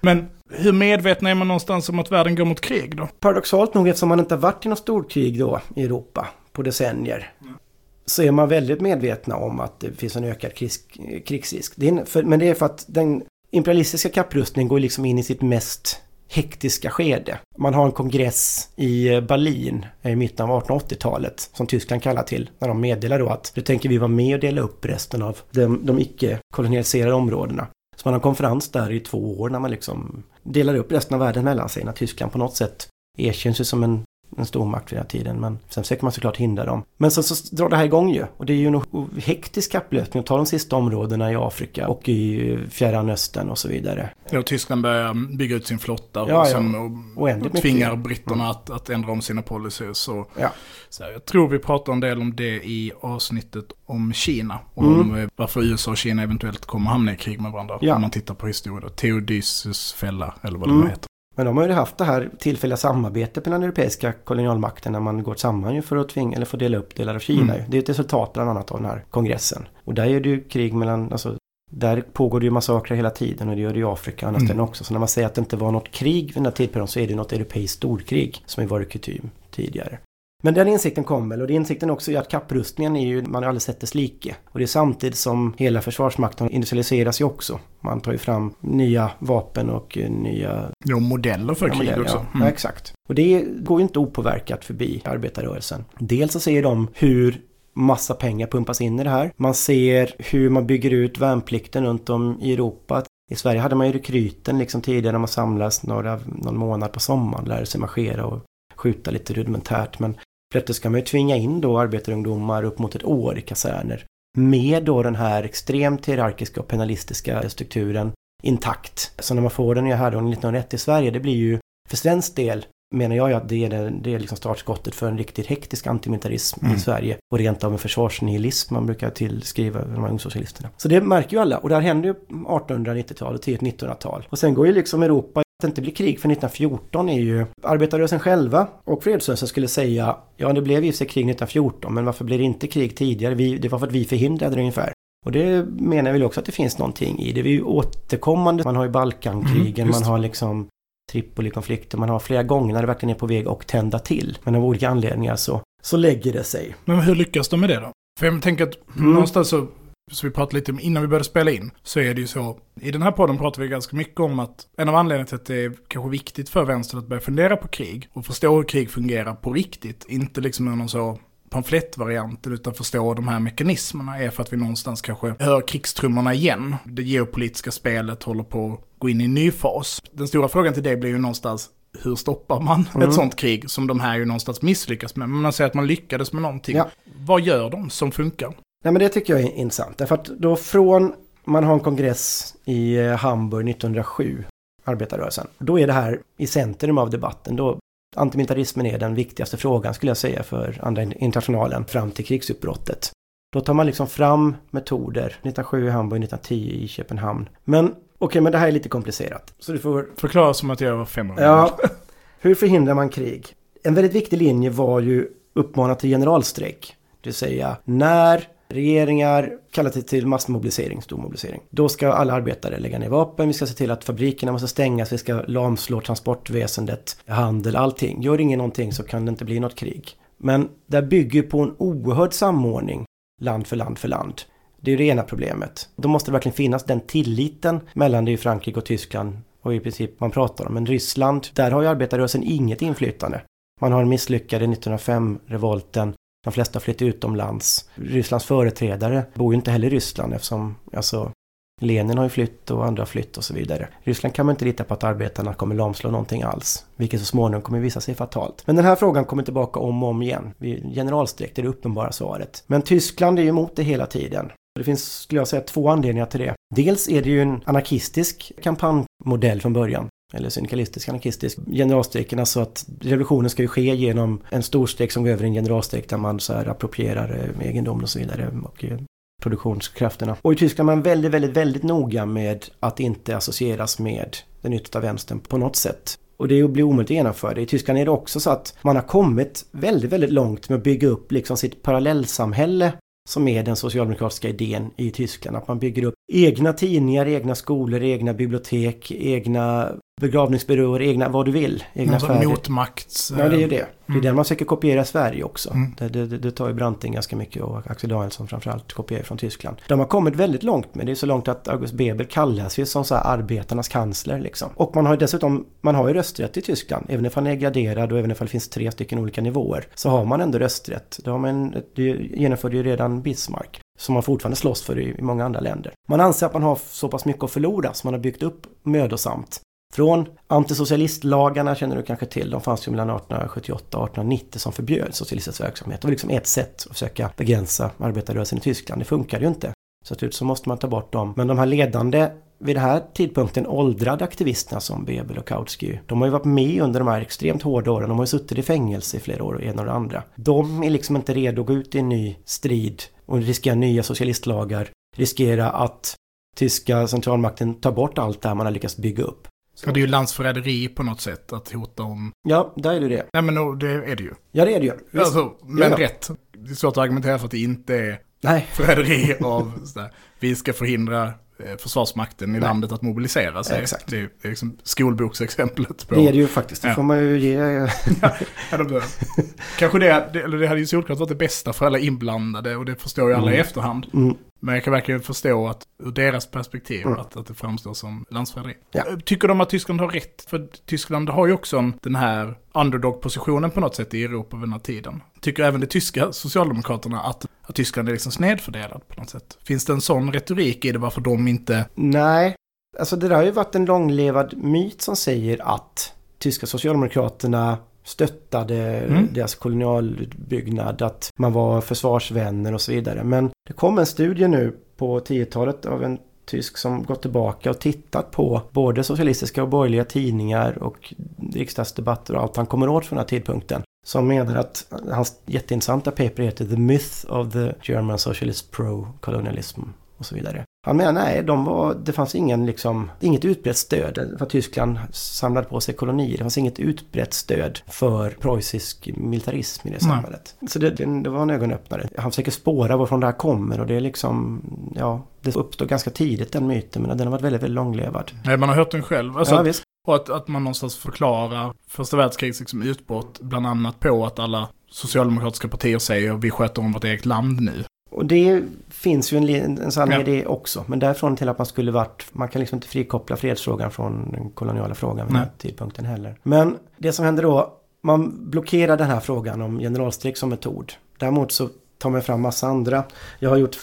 men hur medvetna är man någonstans om att världen går mot krig då? Paradoxalt nog eftersom man inte har varit i något storkrig då i Europa på decennier. Mm. Så är man väldigt medvetna om att det finns en ökad krigs, krigsrisk. Det är, för, men det är för att den imperialistiska kapprustningen går liksom in i sitt mest hektiska skede. Man har en kongress i eh, Berlin eh, i mitten av 1880-talet som Tyskland kallar till när de meddelar då att nu tänker vi vara med och dela upp resten av de, de icke-kolonialiserade områdena. Så man har en konferens där i två år när man liksom delar upp resten av världen mellan sig när Tyskland på något sätt erkänns ju som en en stormakt vid den här tiden. Men sen försöker man såklart hindra dem. Men sen så drar det här igång ju. Och det är ju en hektisk kapplöpning att ta de sista områdena i Afrika och i Fjärran Östern och så vidare. Ja, Tyskland börjar bygga ut sin flotta och, ja, som, och, och tvingar mycket. britterna mm. att, att ändra om sina policies. Så, ja. så jag tror vi pratar en del om det i avsnittet om Kina. Och mm. om eh, varför USA och Kina eventuellt kommer hamna i krig med varandra. Ja. Om man tittar på historien. Theodosius fälla, eller vad mm. det heter. Men de har ju haft det här tillfälliga samarbetet mellan europeiska kolonialmakter när man går samman för att tvinga eller få dela upp delar av Kina. Mm. Det är ett resultat bland annat av den här kongressen. Och där är det ju krig mellan, alltså där pågår det ju massakrer hela tiden och det gör det i Afrika och andra mm. också. Så när man säger att det inte var något krig vid den här tidpunkten så är det något europeiskt storkrig som har varit kutym tidigare. Men den insikten kom väl och det insikten också är att kapprustningen är ju, man har aldrig sett dess like. Och det är samtidigt som hela försvarsmakten industrialiseras ju också. Man tar ju fram nya vapen och eh, nya... Ja, modeller för ja, krig modeller, också. Ja, Mm. ja, exakt. Och det går ju inte opåverkat förbi arbetarrörelsen. Dels så ser de hur massa pengar pumpas in i det här. Man ser hur man bygger ut värnplikten runt om i Europa. I Sverige hade man ju rekryten liksom tidigare när man samlas några, någon månad på sommaren, lärde sig marschera och skjuta lite rudimentärt. Men plötsligt ska man ju tvinga in då arbetarungdomar upp mot ett år i kaserner. Med då den här extremt hierarkiska och penalistiska strukturen intakt. Så när man får den nya härordningen 1901 i Sverige, det blir ju för svensk del menar jag ju att det är, det, det är liksom startskottet för en riktigt hektisk antimilitarism Mm. i Sverige. Och rent av en försvarsnihilism man brukar tillskriva de här ungsocialisterna. Så det märker ju alla. Och det här händer ju 1890-tal och tidigt 1900-tal. Och sen går ju liksom Europa det inte blir krig för 1914 är ju arbetarrörelsen själva och fredsrörelsen skulle säga ja det blev ju sig krig 1914 men varför blev det inte krig tidigare? Vi, det var för att vi förhindrade det ungefär. Och det menar jag väl också att det finns någonting i. Det är ju återkommande. Man har ju Balkankrigen, Mm, man har liksom Tripoli-konflikter, man har flera gånger när det verkligen är på väg att tända till. Men av olika anledningar så, så lägger det sig. Men hur lyckas de med det då? För jag tänker att Mm. någonstans så, så vi pratade lite om innan vi började spela in, så är det ju så, i den här podden pratar vi ganska mycket om att en av anledningarna till att det är kanske viktigt för vänstern att börja fundera på krig och förstå hur krig fungerar på riktigt, inte liksom någon så pamflettvarianten utan förstå de här mekanismerna är för att vi någonstans kanske hör krigstrummorna igen. Det geopolitiska spelet håller på att gå in i en ny fas. Den stora frågan till dig blir ju någonstans hur stoppar man Mm. ett sånt krig som de här ju någonstans misslyckas med? Men man säger att man lyckades med någonting. Ja. Vad gör de som funkar? Nej men det tycker jag är intressant. Därför att då från man har en kongress i eh, Hamburg 1907, arbetarrörelsen. Då är det här i centrum av debatten. Då antimilitarismen är den viktigaste frågan skulle jag säga för andra internationalen fram till krigsutbrottet. Då tar man liksom fram metoder, 1907 i Hamburg, 1910 i Köpenhamn. Men okej, men det här är lite komplicerat. Så du får Förklara som att jag var fem år Ja, hur förhindrar man krig? En väldigt viktig linje var ju uppmana till generalstrejk. Det vill säga när regeringar kallar sig till massmobilisering, stor mobilisering. Då ska alla arbetare lägga ner vapen, vi ska se till att fabrikerna måste stängas, vi ska lamslå transportväsendet, handel, allting. Gör ingen någonting så kan det inte bli något krig. Men det bygger på en oerhörd samordning land för land för land. Det är ju det ena problemet. Då måste det verkligen finnas den tilliten mellan det är ju Frankrike och Tyskland och i princip man pratar om. Men Ryssland, där har ju arbetarrörelsen inget inflytande. Man har misslyckade 1905-revolten. De flesta har utomlands. Rysslands företrädare bor ju inte heller i Ryssland eftersom alltså, Lenin har ju flytt och andra har flytt och så vidare. Ryssland kan man inte lita på att arbetarna kommer lamslå någonting alls. Vilket så småningom kommer visa sig fatalt. Men den här frågan kommer tillbaka om och om igen. Generalstreck Generalstrejk det är det uppenbara svaret. Men Tyskland är ju emot det hela tiden. Det finns, skulle jag säga, två anledningar till det. Dels är det ju en anarkistisk kampanjmodell från början. Eller syndikalistisk, anarkistisk. Generalstrejken, alltså att revolutionen ska ju ske genom en storstrejk som går över i en generalstrejk där man så här approprierar eh, egendom och så vidare. Och eh, produktionskrafterna. Och i Tyskland är man väldigt, väldigt, väldigt noga med att inte associeras med den yttersta vänstern på något sätt. Och det blir omöjligt att genomföra det. I Tyskland är det också så att man har kommit väldigt, väldigt långt med att bygga upp liksom sitt parallellsamhälle som är den socialdemokratiska idén i Tyskland. Att man bygger upp egna tidningar, egna skolor, egna bibliotek, egna begravningsbyråer, egna vad du vill. Egna sorts affärer. motmakts... Ja, det är ju det. Det är Mm. den man försöker kopiera i Sverige också. Mm. Det, det, det tar ju Branting ganska mycket och Axel Danielsson framförallt kopierar från Tyskland. De har kommit väldigt långt med det. är så långt att August Bebel kallas ju som så här arbetarnas kansler liksom. Och man har ju dessutom, man har ju rösträtt i Tyskland. Även om man är graderad och även om det finns tre stycken olika nivåer. Så har man ändå rösträtt. Det, har man, det genomförde ju redan Bismarck. Som man fortfarande slåss för i många andra länder. Man anser att man har så pass mycket att förlora som man har byggt upp mödosamt. Från antisocialistlagarna känner du kanske till. De fanns ju mellan 1878 och 1890 som förbjöd socialistisk verksamhet. Det var liksom ett sätt att försöka begränsa arbetarrörelsen i Tyskland. Det funkade ju inte. Så till slut så måste man ta bort dem. Men de här ledande, vid den här tidpunkten åldrade aktivisterna som Bebel och Kautsky, de har ju varit med under de här extremt hårda åren. De har ju suttit i fängelse i flera år, och en och det andra. De är liksom inte redo att gå ut i en ny strid och riskera nya socialistlagar. Riskera att tyska centralmakten tar bort allt det här man har lyckats bygga upp. Ja, det är ju landsförräderi på något sätt att hota om... Ja, där är det det. Nej men det är det ju. Ja, det är det ju. Alltså, men Ja. rätt. Det är svårt att argumentera för att det inte är Nej, förräderi av sådär. Vi ska förhindra eh, försvarsmakten i Nej. landet att mobilisera sig. Exakt. Det är, liksom skolboksexemplet på... Det är det ju faktiskt, det Ja. får man ju ge. Ja, de, kanske det, det, eller det hade ju solklart varit det bästa för alla inblandade och det förstår ju alla i Mm. efterhand. Mm. Men jag kan verkligen förstå att ur deras perspektiv Mm. att, att det framstår som landsförräderi. Ja. Tycker de att Tyskland har rätt? För Tyskland har ju också en, den här underdog-positionen på något sätt i Europa vid den här tiden. Tycker även de tyska socialdemokraterna att, att Tyskland är liksom snedfördelad på något sätt? Finns det en sån retorik i det varför de inte... Nej, alltså det där har ju varit en långlevad myt som säger att tyska socialdemokraterna stöttade Mm. deras kolonialutbyggnad, att man var försvarsvänner och så vidare. Men det kom en studie nu på 10-talet av en tysk som gått tillbaka och tittat på både socialistiska och borgerliga tidningar och riksdagsdebatter och allt han kommer åt från den här tidpunkten. Som menar att hans jätteintressanta paper heter The Myth of the German Socialist Pro-Colonialism och så vidare. Han menar nej, de var, det fanns ingen, liksom, inget utbrett stöd för att Tyskland samlade på sig kolonier. Det fanns inget utbrett stöd för preussisk militarism i det Nej. samhället. Så det, det, var en ögonöppnare. Han försöker spåra varifrån det här kommer och det är liksom, ja, det uppstår ganska tidigt den myten men den har varit väldigt, väldigt långlevad. Nej, man har hört den själv. Alltså, ja, visst. Och att, att man någonstans förklarar första världskrigets liksom utbrott bland annat på att alla socialdemokratiska partier säger vi sköter om vårt eget land nu. Och det finns ju en, en sanning Ja. i det också. Men därifrån till att man skulle varit, man kan liksom inte frikoppla fredsfrågan från den koloniala frågan vid Nej. den här tidpunkten heller. Men det som händer då, man blockerar den här frågan om generalstrejk som metod. Däremot så tar man fram massa andra. Jag har gjort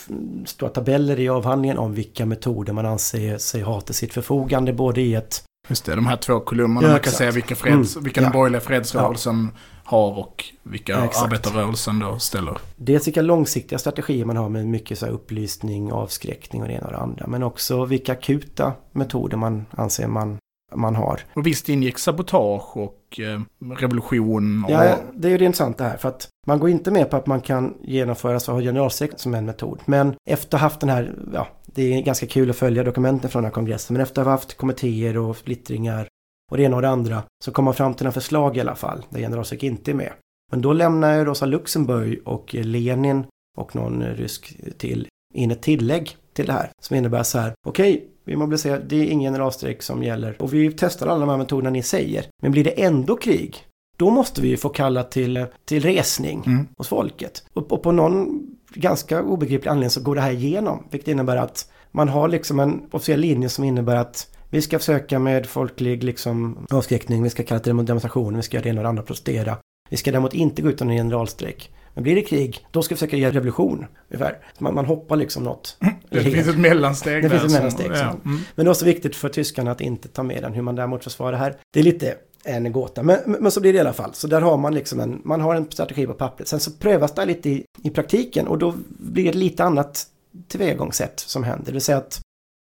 stora tabeller i avhandlingen om vilka metoder man anser sig ha till sitt förfogande. Både i ett Just det, de här två kolumnerna. Ja, man kan exakt. säga vilka, freds, Mm, vilka ja. den borgerliga fredsrörelsen har och vilka exakt. arbetarrörelsen då ställer. Dels vilka långsiktiga strategier man har med mycket så upplysning, avskräckning och det ena och det andra. Men också vilka akuta metoder man anser man, man har. Och visst ingick sabotage och eh, revolution och... Ja, det är ju det intressanta här. För att man går inte med på att man kan genomföra så har som en metod. Men efter att ha haft den här, ja, det är ganska kul att följa dokumenten från den här kongressen. Men efter att ha haft kommittéer och splittringar och det ena och det andra så kommer man fram till en förslag i alla fall där generalstrejk inte är med. Men då lämnar ju Rosa Luxemburg och Lenin och någon rysk till in ett tillägg till det här som innebär så här, okej, vi mobiliserar, det är ingen generalstrejk som gäller och vi testar alla de här metoderna ni säger. Men blir det ändå krig, då måste vi ju få kalla till, till resning Mm. hos folket. Och, och på någon ganska obegriplig anledning så går det här igenom, vilket innebär att man har liksom en officiell linje som innebär att vi ska försöka med folklig liksom, avskräckning, vi ska kalla till demonstrationer, vi ska göra det ena och det andra, protestera. Vi ska däremot inte gå utan en generalstrejk. Men blir det krig, då ska vi försöka göra revolution. Ungefär. Man, man hoppar liksom något. Det finns ett mellansteg Det där. finns ett som- mellansteg, Ja. så. Mm. Men det var så viktigt för tyskarna att inte ta med den. Hur man däremot försvarar det här, det är lite en gåta. Men, men så blir det i alla fall. Så där har man liksom en, man har en strategi på pappret. Sen så prövas det lite i, i praktiken och då blir det ett lite annat tillvägagångssätt som händer. Det vill säga att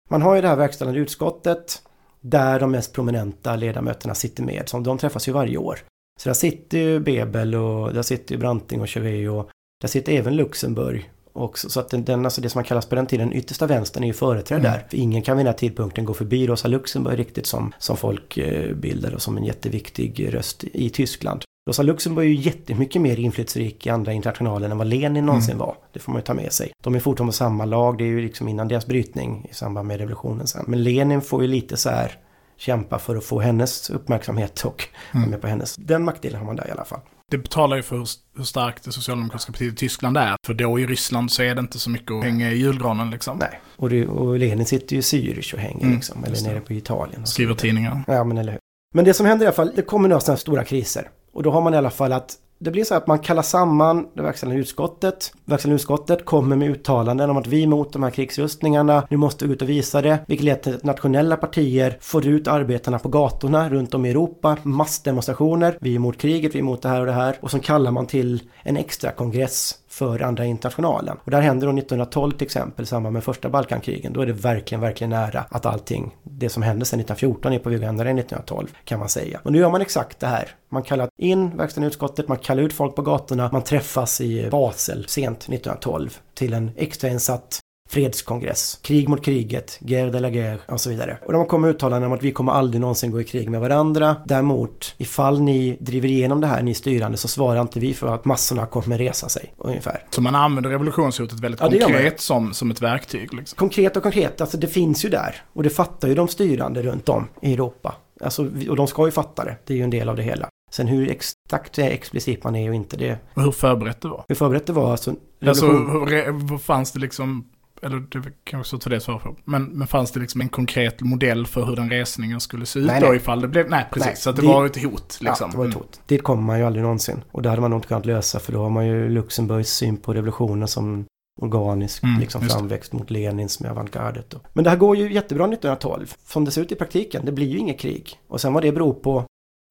man har ju det här verkställande utskottet där de mest prominenta ledamöterna sitter med. Som de träffas ju varje år. Så där sitter ju Bebel och där sitter ju Branting och Chauvet och där sitter även Luxemburg. Också, så att den, den, alltså det som man kallas på den tiden, yttersta vänstern är ju företrädd Mm. där. För ingen kan vid den här tidpunkten gå förbi Rosa Luxemburg riktigt som, som folk eh, och som en jätteviktig röst i Tyskland. Rosa Luxemburg är ju jättemycket mer inflytelserik i andra internationalen än vad Lenin någonsin var. Det får man ju ta med sig. De är fortfarande på samma lag, det är ju liksom innan deras brytning i samband med revolutionen sen. Men Lenin får ju lite så här kämpa för att få hennes uppmärksamhet och Mm. med på hennes. Den maktdelen har man där i alla fall. Det betalar ju för hur, starkt det socialdemokratiska partiet i Tyskland är. För då i Ryssland så är det inte så mycket att hänga i julgranen liksom. Nej. Och, det, och Lenin sitter ju i Zürich och hänger Mm, liksom, eller nere på Italien. Skriver tidningar. Ja, men eller hur. Men det som händer i alla fall, det kommer några sådana här stora kriser. Och då har man i alla fall att det blir så att man kallar samman det verkställande utskottet. Verkställande utskottet kommer med uttalanden om att vi är emot de här krigsrustningarna. Nu måste vi ut och visa det. Vilket leder till att nationella partier får ut arbetarna på gatorna runt om i Europa. Massdemonstrationer. Vi är emot kriget, vi är emot det här och det här. Och så kallar man till en extra kongress för andra internationalen. Och där händer då 1912 till exempel i samband med första Balkankrigen. Då är det verkligen, verkligen nära att allting, det som hände sedan 1914 är på väg att hända 1912 kan man säga. Och nu gör man exakt det här. Man kallar in verkställande utskottet, man kallar ut folk på gatorna, man träffas i Basel sent 1912 till en extrainsatt fredskongress. Krig mot kriget, guerre de la guerre och så vidare. Och de kommer uttalanden om att vi kommer aldrig någonsin gå i krig med varandra. Däremot, ifall ni driver igenom det här, ni styrande, så svarar inte vi för att massorna kommer resa sig, ungefär. Så man använder revolutionshotet väldigt Ja, konkret som, som ett verktyg. Liksom. Konkret och konkret, alltså det finns ju där. Och det fattar ju de styrande runt om i Europa. Alltså, och de ska ju fatta det, det är ju en del av det hela. Sen hur exakt explicit man är och inte det. Och hur förberett det var. Hur förberett det var, alltså... Alltså, revolution- hur, re- vad fanns det liksom, eller det kan också ta det svar på, men, men fanns det liksom en konkret modell för hur den resningen skulle se ut Nej, då nej. ifall det blev, nej precis, Nej, så det, det- var ett hot liksom. Ja, det var ett Mm. hot. Dit kommer man ju aldrig någonsin. Och det hade man nog inte kunnat lösa för då har man ju Luxemburgs syn på revolutionen som organisk Mm, liksom framväxt mot Lenins med avantgardet. då. Men det här går ju jättebra 1912. Som det ser ut i praktiken, det blir ju inget krig. Och sen vad det beror på,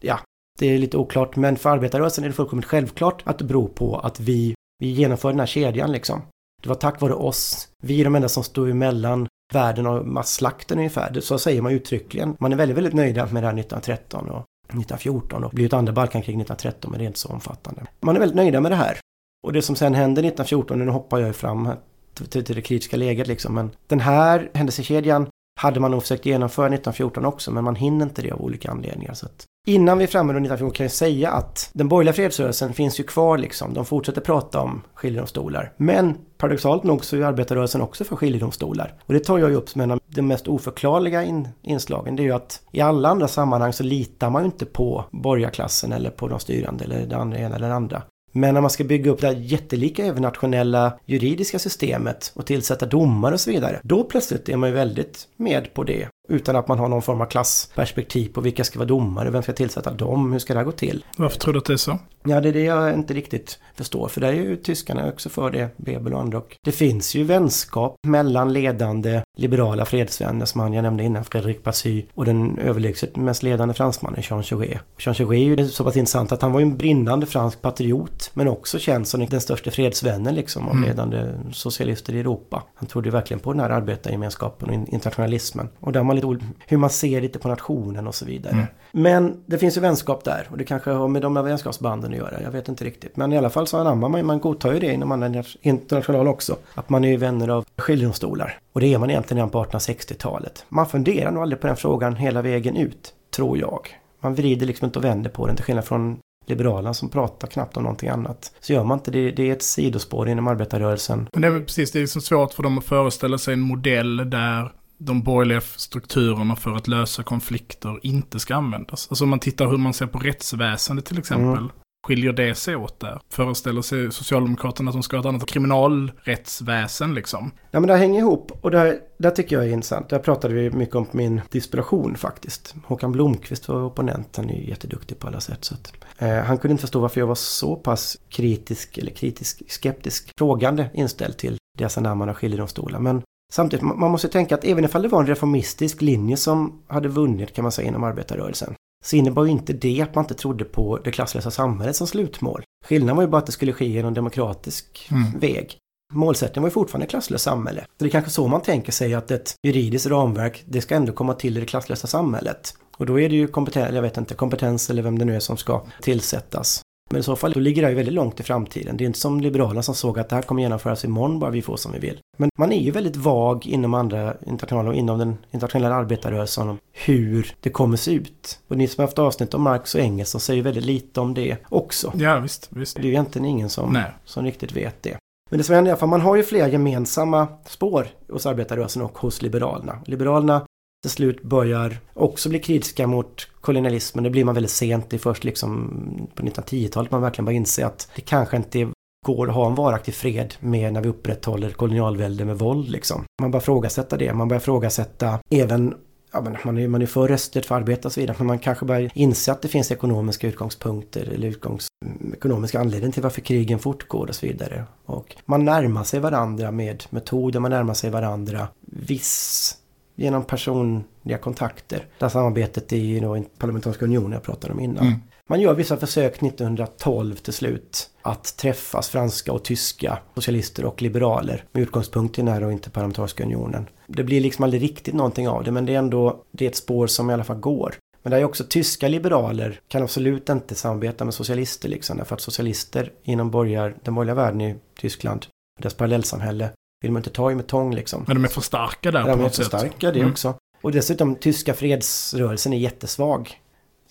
ja, det är lite oklart. Men för arbetarrörelsen är det fullkomligt självklart att det beror på att vi, vi genomför den här kedjan liksom. Det var tack vare oss. Vi är de enda som stod emellan världen och masslakten ungefär. Det- Så säger man uttryckligen. Man är väldigt, väldigt nöjda med det här 1913 och 1914 och det blir ett andra Balkankrig 1913 men det är inte så omfattande. Man är väldigt nöjda med det här. Och det som sen händer 1914, nu hoppar jag ju fram till, till det kritiska läget liksom, men den här händelsekedjan hade man nog försökt genomföra 1914 också, men man hinner inte det av olika anledningar. Så att innan vi är framme då 1914 kan jag säga att den borgerliga fredsrörelsen finns ju kvar liksom. De fortsätter prata om skiljedomstolar. Men paradoxalt nog så är arbetarrörelsen också för skiljedomstolar. Och det tar jag ju upp som en av de mest oförklarliga in, inslagen. Det är ju att i alla andra sammanhang så litar man ju inte på borgarklassen eller på de styrande eller det andra ena eller det andra. Men när man ska bygga upp det här jättelika övernationella juridiska systemet och tillsätta domare och så vidare, då plötsligt är man ju väldigt med på det. Utan att man har någon form av klassperspektiv på vilka ska vara domare, vem ska tillsätta dem, hur ska det här gå till? Varför tror du att det är så? Ja, det är det jag inte riktigt förstår, för där är ju tyskarna också för det, Bebel och andra. Och det finns ju vänskap mellan ledande liberala fredsvänner, som han jag nämnde innan, Frédéric Passy, och den överlägset mest ledande fransmannen Jean Jaurès. Jean Jaurès är ju så pass intressant att han var ju en brinnande fransk patriot, men också känd som den största fredsvännen liksom, av Mm. ledande socialister i Europa. Han trodde ju verkligen på den här arbetargemenskapen och in- internationalismen. Och där har man lite hur man ser lite på nationen och så vidare. Mm. Men det finns ju vänskap där och det kanske har med de här vänskapsbanden att göra. Jag vet inte riktigt. Men i alla fall så anammar man, man godtar ju det inom andra internationella också. Att man är ju vänner av skiljedomstolar. Och det är man egentligen redan på 1860-talet. Man funderar nog aldrig på den frågan hela vägen ut, tror jag. Man vrider liksom inte och vänder på den till skillnad från Liberalerna som pratar knappt om någonting annat. Så gör man inte det. Det är ett sidospår inom arbetarrörelsen. Men det är väl precis, det är liksom svårt för dem att föreställa sig en modell där de borgerliga strukturerna för att lösa konflikter inte ska användas. Alltså om man tittar hur man ser på rättsväsendet till exempel. Mm. Skiljer det sig åt där? Föreställer sig Socialdemokraterna att de ska ha ett annat kriminalrättsväsen liksom? Ja men det hänger ihop och det här tycker jag är intressant. Där pratade vi mycket om min desperation faktiskt. Håkan Blomqvist var opponent, han är ju jätteduktig på alla sätt. Så att, eh, han kunde inte förstå varför jag var så pass kritisk, eller kritisk, skeptisk, frågande inställd till dessa närmare skiljedomstolar. Men samtidigt, man måste tänka att även ifall det var en reformistisk linje som hade vunnit kan man säga inom arbetarrörelsen så innebar ju inte det att man inte trodde på det klasslösa samhället som slutmål. Skillnaden var ju bara att det skulle ske genom demokratisk Mm. väg. Målsättningen var ju fortfarande klasslöst samhälle. Så det är kanske så man tänker sig att ett juridiskt ramverk, det ska ändå komma till i det klasslösa samhället. Och då är det ju kompetens, jag vet inte, kompetens eller vem det nu är som ska tillsättas. Men i så fall, då ligger det ju väldigt långt i framtiden. Det är inte som Liberalerna som såg att det här kommer genomföras imorgon bara vi får som vi vill. Men man är ju väldigt vag inom andra internationella och inom den internationella arbetarrörelsen om hur det kommer se ut. Och ni som har haft avsnitt om Marx och Engels så säger väldigt lite om det också. Ja, visst, visst. Det är ju egentligen ingen som, Nej. som riktigt vet det. Men det som händer alla fall, man har ju flera gemensamma spår hos arbetarrörelsen och hos Liberalerna. Liberalerna till slut börjar också bli kritiska mot kolonialismen. Det blir man väldigt sent. Det är först liksom på 1910-talet man verkligen börjar inse att det kanske inte går att ha en varaktig fred med när vi upprätthåller kolonialvälde med våld liksom. Man börjar frågasätta det. Man börjar frågasätta även Ja, men man, är, man är för rösträtt för arbete och så vidare, men man kanske börjar inse att det finns ekonomiska utgångspunkter eller utgångs, ekonomiska anledningar till varför krigen fortgår och så vidare. Och man närmar sig varandra med metoder, man närmar sig varandra viss genom personliga kontakter. Det här samarbetet är ju då parlamentariska unionen jag pratade om innan. Mm. Man gör vissa försök 1912 till slut att träffas franska och tyska socialister och liberaler med utgångspunkt i den här och interparlamentariska unionen. Det blir liksom aldrig riktigt någonting av det men det är ändå det är ett spår som i alla fall går. Men det är också tyska liberaler kan absolut inte samarbeta med socialister liksom därför att socialister inom borgar, den borgerliga världen i Tyskland, dess parallellsamhälle, vill man inte ta i med tång liksom. Men de är för starka där Ja, på de är något för sätt. starka det Mm. också. Och dessutom, tyska fredsrörelsen är jättesvag.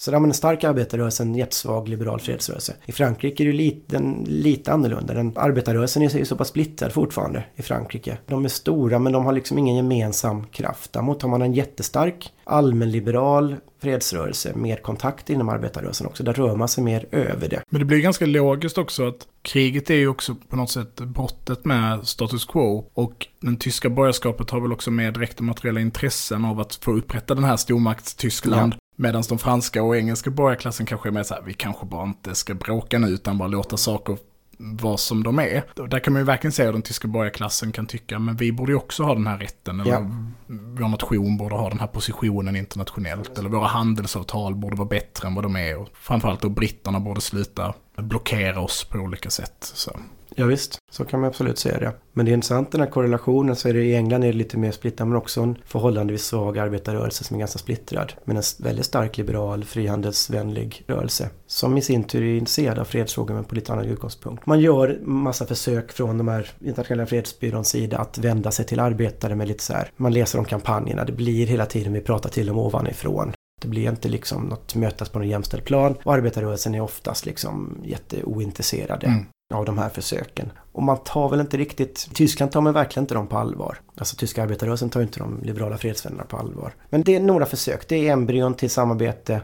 Så där har man en stark arbetarrörelse, en jättesvag liberal fredsrörelse. I Frankrike är det lite, den, lite annorlunda. Den, arbetarrörelsen är så- så pass splittrad fortfarande i Frankrike. De är stora men de har liksom ingen gemensam kraft. Däremot har man en jättestark allmänliberal fredsrörelse med kontakt inom arbetarrörelsen också. Där rör man sig mer över det. Men det blir ganska logiskt också att kriget är ju också på något sätt brottet med status quo. Och den tyska borgerskapet har väl också mer direkta materiella intressen av att få upprätta den här stormaktstyskland. Medan de franska och engelska borgarklassen kanske är mer så här, vi kanske bara inte ska bråka nu utan bara låta saker vara som de är. Där kan man ju verkligen säga att den tyska borgarklassen kan tycka, men vi borde ju också ha den här rätten. Eller Ja. vår nation borde ha den här positionen internationellt. Eller våra handelsavtal borde vara bättre än vad de är. Och framförallt då britterna borde sluta blockera oss på olika sätt. Så. Ja, visst, så kan man absolut säga det. Men det är intressant den här korrelationen. Så är det i England är det lite mer splittrat men också en förhållandevis svag arbetarrörelse som är ganska splittrad. Men en väldigt stark liberal, frihandelsvänlig rörelse. Som i sin tur är intresserad av fredsfrågor men på lite annan utgångspunkt. Man gör massa försök från de här internationella fredsbyråns sida att vända sig till arbetare med lite så här. Man läser om kampanjerna. Det blir hela tiden vi pratar till dem ovanifrån. Det blir inte liksom något mötas på någon jämställd plan. Och arbetarrörelsen är oftast liksom jätteointresserade Mm av de här försöken. Och man tar väl inte riktigt, Tyskland tar man verkligen inte dem på allvar. Alltså tyska arbetarrörelsen tar inte de liberala fredsvännerna på allvar. Men det är några försök, det är embryon till samarbete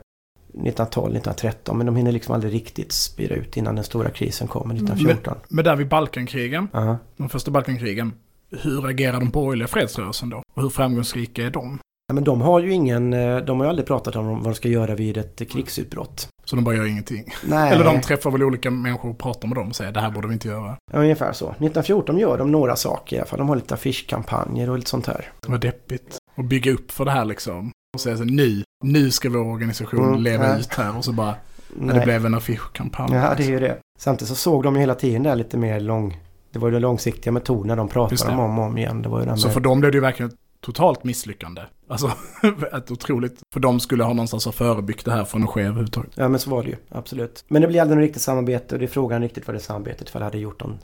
1912, 1913, men de hinner liksom aldrig riktigt spira ut innan den stora krisen kommer 1914. Men där vid Balkankrigen, Ja. de första Balkankrigen, hur agerar den borgerliga fredsrörelsen då? Och hur framgångsrika är de? Ja, men de har ju ingen, eh, de har ju aldrig pratat om vad de ska göra vid ett krigsutbrott. Så de bara gör ingenting. Nej. Eller de träffar väl olika människor och pratar med dem och säger det här borde vi inte göra. Ja, ungefär så. 1914 gör de några saker i alla fall. De har lite affischkampanjer och lite sånt här. Det var deppigt. Och bygga upp för det här liksom. Och säga så nu, nu ska vår organisation Mm, leva nej. ut här. Och så bara, Nej. det blev en affischkampanj. Ja, det är ju det. Samtidigt så såg de ju hela tiden där lite mer lång... Det var ju de långsiktiga metoderna de pratade om om och om igen. Det var ju här Så med... för dem blev det ju verkligen totalt misslyckande. Alltså, ett otroligt. För de skulle ha någonstans ha förebyggt det här från att ske överhuvudtaget. Ja, men så var det ju. Absolut. Men det blir aldrig något riktigt samarbete och det är frågan riktigt vad det samarbetet ifall hade gjort någon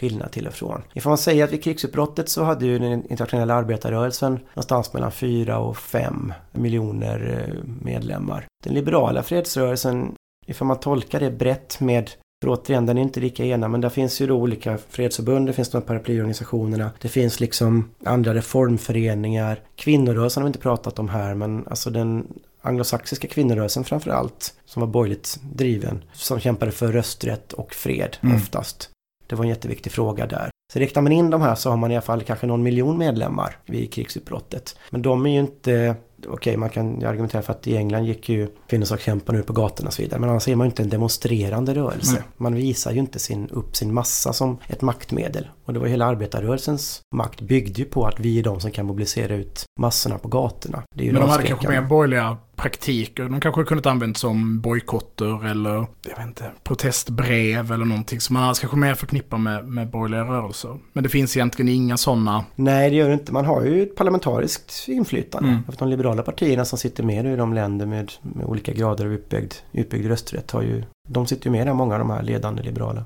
skillnad till och från. Ifall man säger att vid krigsutbrottet så hade ju den internationella arbetarrörelsen någonstans mellan 4 och 5 miljoner eh, medlemmar. Den liberala fredsrörelsen, ifall man tolkar det brett med för återigen, den är inte lika ena, men där finns ju då olika fredsförbund, det finns de här paraplyorganisationerna, det finns liksom andra reformföreningar. Kvinnorörelsen har vi inte pratat om här, men alltså den anglosaxiska kvinnorörelsen framför allt, som var borgerligt driven, som kämpade för rösträtt och fred Mm. oftast. Det var en jätteviktig fråga där. Så räknar man in de här så har man i alla fall kanske någon miljon medlemmar vid krigsutbrottet. Men de är ju inte, okej man kan argumentera för att i England gick ju kvinnosakskämparna ut på gatorna och så vidare. Men annars är man ju inte en demonstrerande rörelse. Nej. Man visar ju inte sin, upp sin massa som ett maktmedel. Och det var hela arbetarrörelsens makt byggde ju på att vi är de som kan mobilisera ut massorna på gatorna. Men de hade kanske mer borgerliga praktiker. De kanske kunnat använt som bojkotter eller, jag vet inte, protestbrev eller någonting som man annars kanske mer förknippar med, med borgerliga rörelser. Men det finns egentligen inga sådana. Nej, det gör det inte. Man har ju ett parlamentariskt inflytande. Mm. För de liberala partierna som sitter med i de länder med, med olika grader av utbyggd, utbyggd rösträtt har ju... De sitter ju med där, många av de här ledande liberala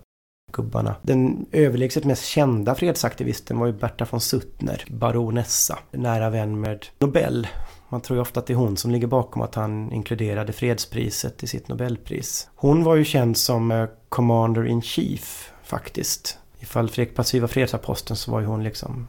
gubbarna. Den överlägset mest kända fredsaktivisten var ju Berta von Suttner, baronessa, nära vän med Nobel. Man tror ju ofta att det är hon som ligger bakom att han inkluderade fredspriset i sitt Nobelpris. Hon var ju känd som eh, Commander in Chief faktiskt. Ifall Fredrik Passy var fredsaposteln så var ju hon liksom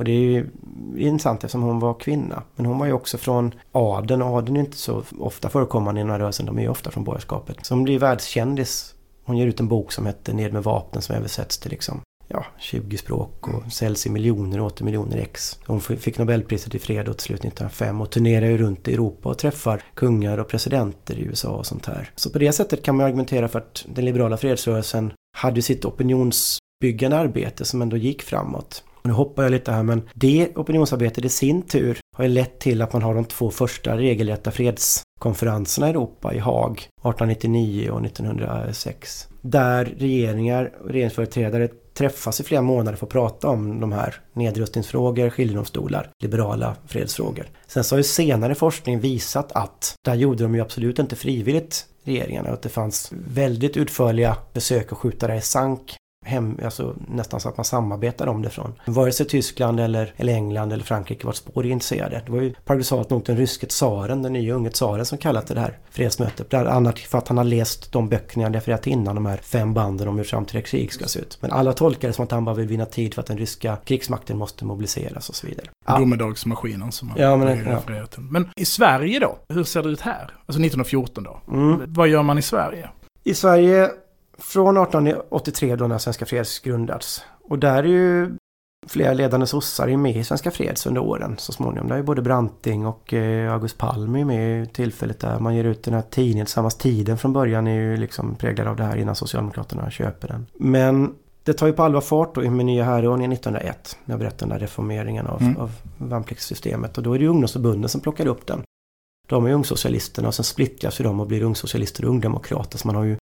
och det är ju intressant eftersom hon var kvinna. Men hon var ju också från adeln. och Adeln är inte så ofta förekommande i den här rörelsen. De är ju ofta från borgerskapet. Så hon blir världskändis. Hon ger ut en bok som heter Ned med vapnen som översätts till liksom ja, 20 språk och säljs i miljoner och åter miljoner ex. Hon fick Nobelpriset i fred och till slut 1905 och turnerar ju runt i Europa och träffar kungar och presidenter i USA och sånt här. Så på det sättet kan man argumentera för att den liberala fredsrörelsen hade sitt opinionsbyggande arbete som ändå gick framåt. Nu hoppar jag lite här men det opinionsarbetet i sin tur har ju lett till att man har de två första regelrätta fredskonferenserna i Europa i Haag 1899 och 1906. Där regeringar och regeringsföreträdare träffas i flera månader för att prata om de här nedrustningsfrågor, skiljedomstolar, liberala fredsfrågor. Sen så har ju senare forskning visat att där gjorde de ju absolut inte frivilligt regeringarna och att det fanns väldigt utförliga försök att skjuta det i sank hem, alltså nästan så att man samarbetar om det från vare sig Tyskland eller, eller England eller Frankrike vart spår är intresserade. Det var ju paradoxalt nog den ryske tsaren, den nya unge tsaren som kallade det här fredsmötet. Bland annat för att han har läst de böckerna jag refererat innan, de här fem banden om hur framtida krig ska se ut. Men alla tolkar det som att han bara vill vinna tid för att den ryska krigsmakten måste mobiliseras och så vidare. Ja. Domedagsmaskinen som man ja, men, refererar till. Men i Sverige då? Hur ser det ut här? Alltså 1914 då? Mm. Vad gör man i Sverige? I Sverige från 1883 då när Svenska Freds grundats. Och där är ju flera ledande sossar med i Svenska Freds under åren så småningom. Där är både Branting och eh, August Palm är med i tillfället där man ger ut den här tidningen tillsammans. Tiden från början är ju liksom präglad av det här innan Socialdemokraterna köper den. Men det tar ju på allvar fart då med nya herreordningen 1901. När jag berättade den där reformeringen av, mm. av värnpliktssystemet. Och då är det ju ungdomsförbunden som plockar upp den. De är ungsocialisterna och sen splittras ju de och blir ungsocialister och ungdemokrater. Så man har ju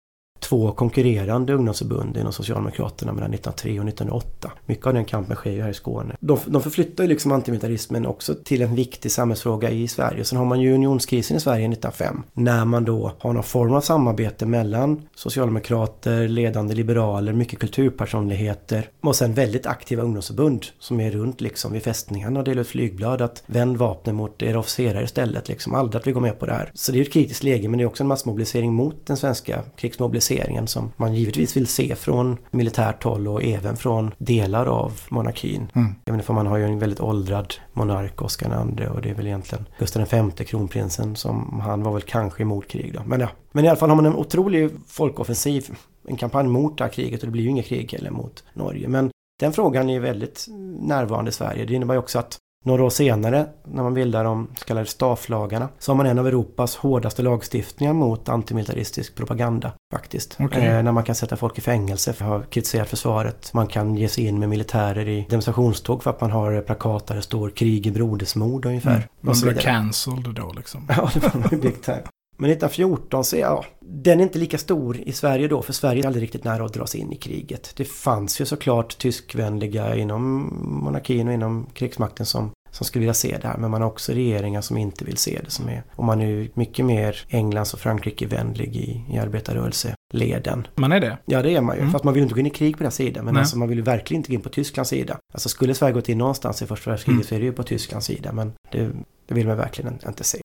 två konkurrerande ungdomsförbund inom Socialdemokraterna mellan 1903 och 1908. Mycket av den kampen sker ju här i Skåne. De, de förflyttar ju liksom antimilitarismen också till en viktig samhällsfråga i Sverige. Sen har man ju unionskrisen i Sverige 1905. När man då har någon form av samarbete mellan socialdemokrater, ledande liberaler, mycket kulturpersonligheter och sen väldigt aktiva ungdomsförbund som är runt liksom vid fästningarna och delar ut flygblad att vänd vapnen mot era officerare istället liksom. Aldrig att vi går med på det här. Så det är ett kritiskt läge men det är också en massmobilisering mot den svenska krigsmobiliseringen centraliseringen som man givetvis vill se från militärt håll och även från delar av monarkin. Mm. Även för man har ju en väldigt åldrad monark, Oscar II och det är väl egentligen Gustav V, kronprinsen, som han var väl kanske emot krig då. Men ja, men i alla fall har man en otrolig folkoffensiv, en kampanj mot det här kriget och det blir ju inget krig heller mot Norge. Men den frågan är väldigt närvarande i Sverige. Det innebär ju också att några år senare, när man bildar de så kallade stafflagarna, så har man en av Europas hårdaste lagstiftningar mot antimilitaristisk propaganda. Faktiskt. Okay. Eh, när man kan sätta folk i fängelse för att ha kritiserat försvaret. Man kan ge sig in med militärer i demonstrationståg för att man har plakat där det står krig i brodersmord ungefär. Mm. Man blir cancelled då liksom. ja, det var big time. Men 1914 så ja, den är inte lika stor i Sverige då, för Sverige är aldrig riktigt nära att dras in i kriget. Det fanns ju såklart tyskvänliga inom monarkin och inom krigsmakten som, som skulle vilja se det här, men man har också regeringar som inte vill se det som är. Och man är ju mycket mer Englands och Frankrike-vänlig i, i arbetarrörelseleden. Man är det? Ja, det är man ju. Mm. Fast man vill inte gå in i krig på den sidan. Men alltså, man vill ju verkligen inte gå in på Tysklands sida. Alltså skulle Sverige gått in någonstans i första världskriget mm. så är det ju på Tysklands sida. Men det, det vill man verkligen inte se.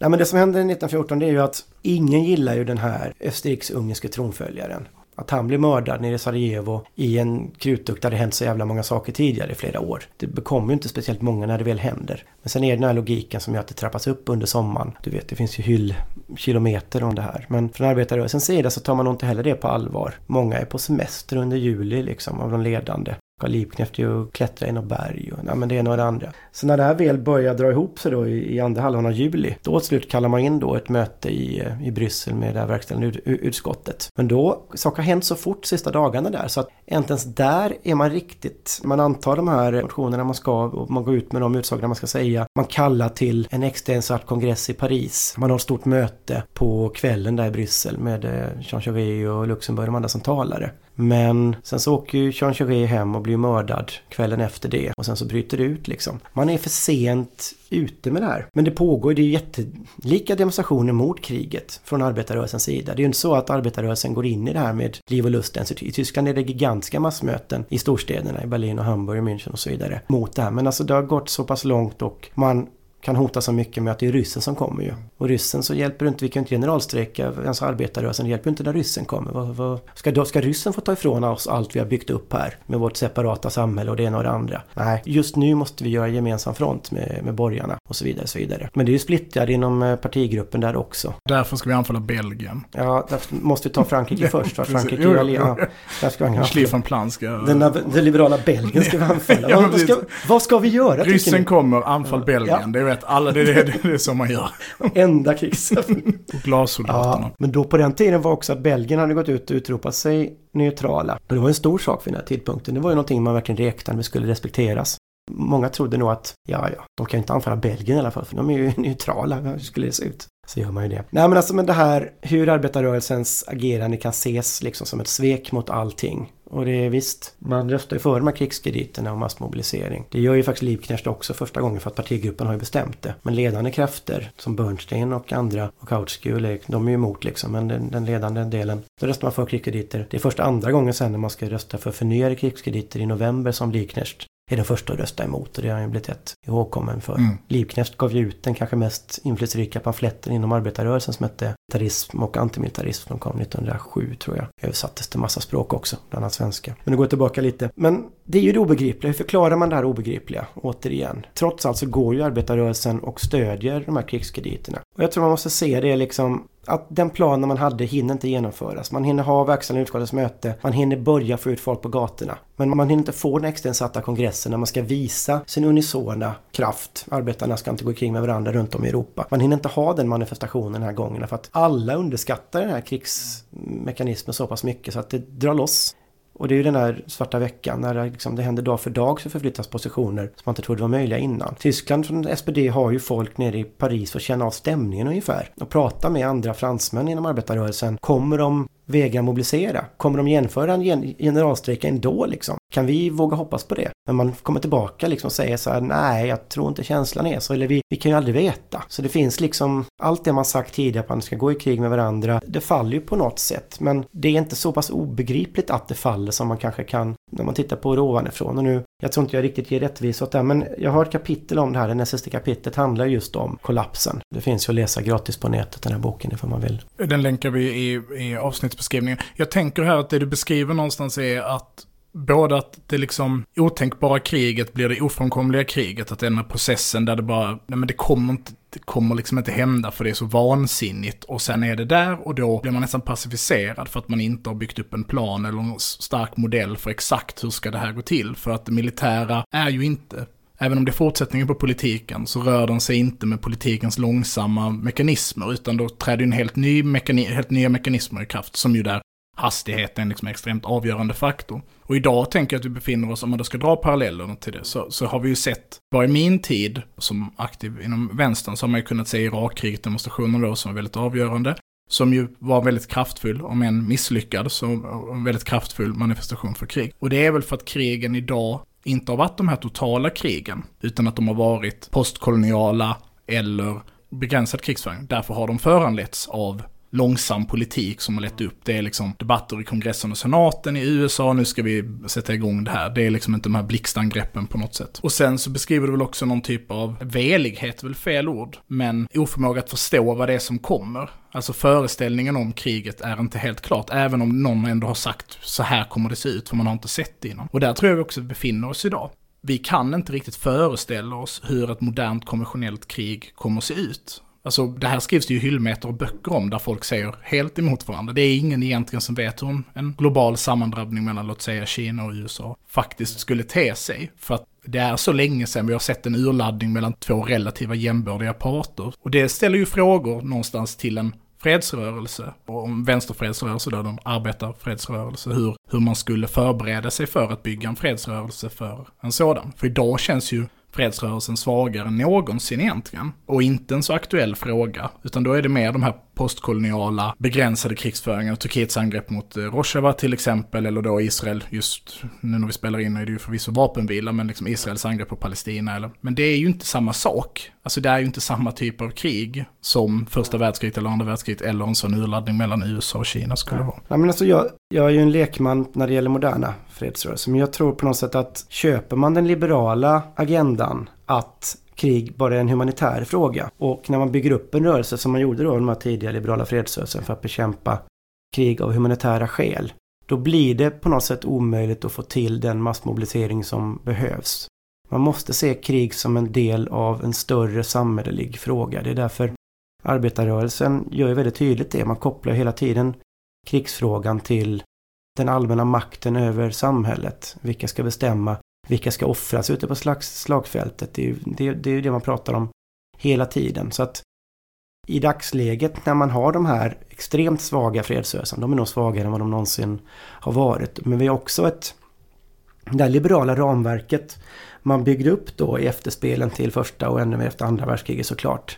Nej, men det som händer 1914 det är ju att ingen gillar ju den här österriks-ungerske tronföljaren. Att han blir mördad nere i Sarajevo i en krutduk där det hänt så jävla många saker tidigare i flera år. Det bekommer ju inte speciellt många när det väl händer. Men sen är det den här logiken som gör att det trappas upp under sommaren. Du vet, det finns ju hyllkilometer om det här. Men från arbetarrörelsens sida så tar man nog inte heller det på allvar. Många är på semester under juli liksom av de ledande. Karl Liebknecht ju klättra i något berg och nej, men det ena och det andra. Så när det här väl börjar dra ihop sig då i, i andra halvan av juli, då till slut kallar man in då ett möte i, eh, i Bryssel med det här verkställande utskottet. Men då, saker har hänt så fort sista dagarna där så att inte ens där är man riktigt, man antar de här motionerna man ska och man går ut med de utsagorna man ska säga. Man kallar till en extrainsatt kongress i Paris. Man har ett stort möte på kvällen där i Bryssel med eh, Jean Chauvet och Luxemburg och de andra som talare. Men sen så åker ju Jean Jaurès hem och blir mördad kvällen efter det. Och sen så bryter det ut liksom. Man är för sent ute med det här. Men det pågår, det är ju jättelika demonstrationer mot kriget från arbetarrörelsens sida. Det är ju inte så att arbetarrörelsen går in i det här med liv och lust ens. I Tyskland är det gigantiska massmöten i storstäderna, i Berlin och Hamburg och München och så vidare, mot det här. Men alltså det har gått så pass långt och man kan hota så mycket med att det är ryssen som kommer ju. Och ryssen så hjälper inte, vi kan inte generalstrejka, alltså arbetarrörelsen, det hjälper inte när ryssen kommer. Vad, vad, ska, då, ska ryssen få ta ifrån oss allt vi har byggt upp här med vårt separata samhälle och det ena och det andra? Nej, just nu måste vi göra gemensam front med, med borgarna och så vidare. Och så vidare. Men det är ju splittrat inom eh, partigruppen där också. Därför ska vi anfalla Belgien. Ja, därför måste vi ta Frankrike först. För Frankrike jo, jo, jo. Ja, ska vi Plan ska... Den, den liberala Belgien ska vi anfalla. ja, vad, ska, vad ska vi göra? Ryssen kommer, anfall Belgien. Ja. Det vet alla. Det är, det, det är så man gör. Enda krigs... Och glassoldaterna. Ja, men då på den tiden var också att Belgien hade gått ut och utropat sig neutrala. Men det var en stor sak vid den här tidpunkten. Det var ju någonting man verkligen räknade med skulle respekteras. Många trodde nog att, ja, ja, de kan ju inte anfalla Belgien i alla fall, för de är ju neutrala. Hur skulle det se ut? Så gör man ju det. Nej men alltså men det här hur arbetarrörelsens agerande kan ses liksom som ett svek mot allting och det är visst, man röstar ju för de här krigskrediterna och massmobilisering. Det gör ju faktiskt Liebknecht också första gången för att partigruppen har ju bestämt det. Men ledande krafter som Bernstein och andra och Kautsky, de är ju emot liksom. Men den, den ledande delen, då röstar man för krigskrediter. Det är första andra gången sen när man ska rösta för förnyade krigskrediter i november som Liebknecht är den första att rösta emot och det har han ju blivit ett ihågkommen för. Mm. Liebknecht gav ju ut den kanske mest inflytelserika pamfletten inom arbetarrörelsen som hette Militarism och antimilitarism. De kom 1907 tror jag. Översattes till massa språk också, bland annat svenska. Men nu går jag tillbaka lite. Men det är ju det obegripliga. Hur förklarar man det här obegripliga? Återigen. Trots allt så går ju arbetarrörelsen och stödjer de här krigskrediterna. Och jag tror man måste se det liksom att den planen man hade hinner inte genomföras. Man hinner ha verkställande utskottets möte, man hinner börja få ut folk på gatorna. Men man hinner inte få den extrainsatta kongressen när man ska visa sin unisona kraft. Arbetarna ska inte gå kring med varandra runt om i Europa. Man hinner inte ha den manifestationen den här gången för att alla underskattar den här krigsmekanismen så pass mycket så att det drar loss. Och det är ju den där svarta veckan när det, liksom, det händer dag för dag så förflyttas positioner som man inte trodde var möjliga innan. Tyskland från SPD har ju folk nere i Paris för att känna av stämningen ungefär och prata med andra fransmän inom arbetarrörelsen. Kommer de vägra mobilisera? Kommer de genomföra en generalstrejk ändå liksom? Kan vi våga hoppas på det? Men man kommer tillbaka liksom och säger så här, nej, jag tror inte känslan är så, eller vi, vi kan ju aldrig veta. Så det finns liksom, allt det man sagt tidigare, att man ska gå i krig med varandra, det faller ju på något sätt. Men det är inte så pass obegripligt att det faller som man kanske kan när man tittar på det ovanifrån. Och nu, jag tror inte jag riktigt ger rättvisa åt det, men jag har ett kapitel om det här, det nästa kapitlet handlar just om kollapsen. Det finns ju att läsa gratis på nätet, den här boken, ifall man vill. Den länkar vi i, i avsnittsbeskrivningen. Jag tänker här att det du beskriver någonstans är att både att det liksom otänkbara kriget blir det ofrånkomliga kriget, att den här processen där det bara, nej men det kommer inte, kommer liksom inte hända för det är så vansinnigt och sen är det där och då blir man nästan pacificerad för att man inte har byggt upp en plan eller en stark modell för exakt hur ska det här gå till. För att det militära är ju inte Även om det är fortsättningen på politiken så rör den sig inte med politikens långsamma mekanismer utan då träder en helt, ny mekanism, helt nya mekanismer i kraft som ju där hastigheten liksom en extremt avgörande faktor. Och idag tänker jag att vi befinner oss, om man då ska dra paralleller till det, så, så har vi ju sett, bara i min tid som aktiv inom vänstern, så har man ju kunnat se Irakkriget, demonstrationer då, som var väldigt avgörande. Som ju var väldigt kraftfull, om än misslyckad, så en väldigt kraftfull manifestation för krig. Och det är väl för att krigen idag inte har varit de här totala krigen, utan att de har varit postkoloniala eller begränsad krigsföring. Därför har de föranletts av långsam politik som har lett upp. Det är liksom debatter i kongressen och senaten i USA, nu ska vi sätta igång det här. Det är liksom inte de här blixtangreppen på något sätt. Och sen så beskriver du väl också någon typ av velighet, väl fel ord, men oförmåga att förstå vad det är som kommer. Alltså föreställningen om kriget är inte helt klart, även om någon ändå har sagt så här kommer det se ut, för man har inte sett det innan. Och där tror jag vi också befinner oss idag. Vi kan inte riktigt föreställa oss hur ett modernt konventionellt krig kommer att se ut. Alltså det här skrivs det ju hyllmeter och böcker om där folk säger helt emot varandra. Det är ingen egentligen som vet hur en global sammandrabbning mellan låt säga Kina och USA faktiskt skulle te sig. För att det är så länge sedan vi har sett en urladdning mellan två relativa jämbördiga parter. Och det ställer ju frågor någonstans till en fredsrörelse och en vänsterfredsrörelse då, de arbetar fredsrörelse, hur, hur man skulle förbereda sig för att bygga en fredsrörelse för en sådan. För idag känns ju fredsrörelsen svagare än någonsin egentligen. Och inte en så aktuell fråga, utan då är det mer de här postkoloniala begränsade krigsföringen. Turkiets angrepp mot eh, Rojava till exempel, eller då Israel, just nu när vi spelar in är det ju förvisso vapenvila, men liksom Israels angrepp på Palestina. Eller, men det är ju inte samma sak. Alltså det är ju inte samma typ av krig som första världskriget eller andra världskriget eller en sån urladdning mellan USA och Kina skulle vara. Ja, men alltså jag, jag är ju en lekman när det gäller moderna fredsrörelsen, men jag tror på något sätt att köper man den liberala agendan att krig bara är en humanitär fråga. Och när man bygger upp en rörelse som man gjorde då, de här tidiga liberala fredsrörelsen för att bekämpa krig av humanitära skäl. Då blir det på något sätt omöjligt att få till den massmobilisering som behövs. Man måste se krig som en del av en större samhällelig fråga. Det är därför arbetarrörelsen gör väldigt tydligt det. Man kopplar hela tiden krigsfrågan till den allmänna makten över samhället. Vilka ska bestämma vilka ska offras ute på slags, slagfältet? Det är ju det, det, är det man pratar om hela tiden. Så att i dagsläget när man har de här extremt svaga fredsrörelserna, de är nog svagare än vad de någonsin har varit. Men vi har också ett, det här liberala ramverket man byggde upp då i efterspelen till första och ännu mer efter andra världskriget såklart.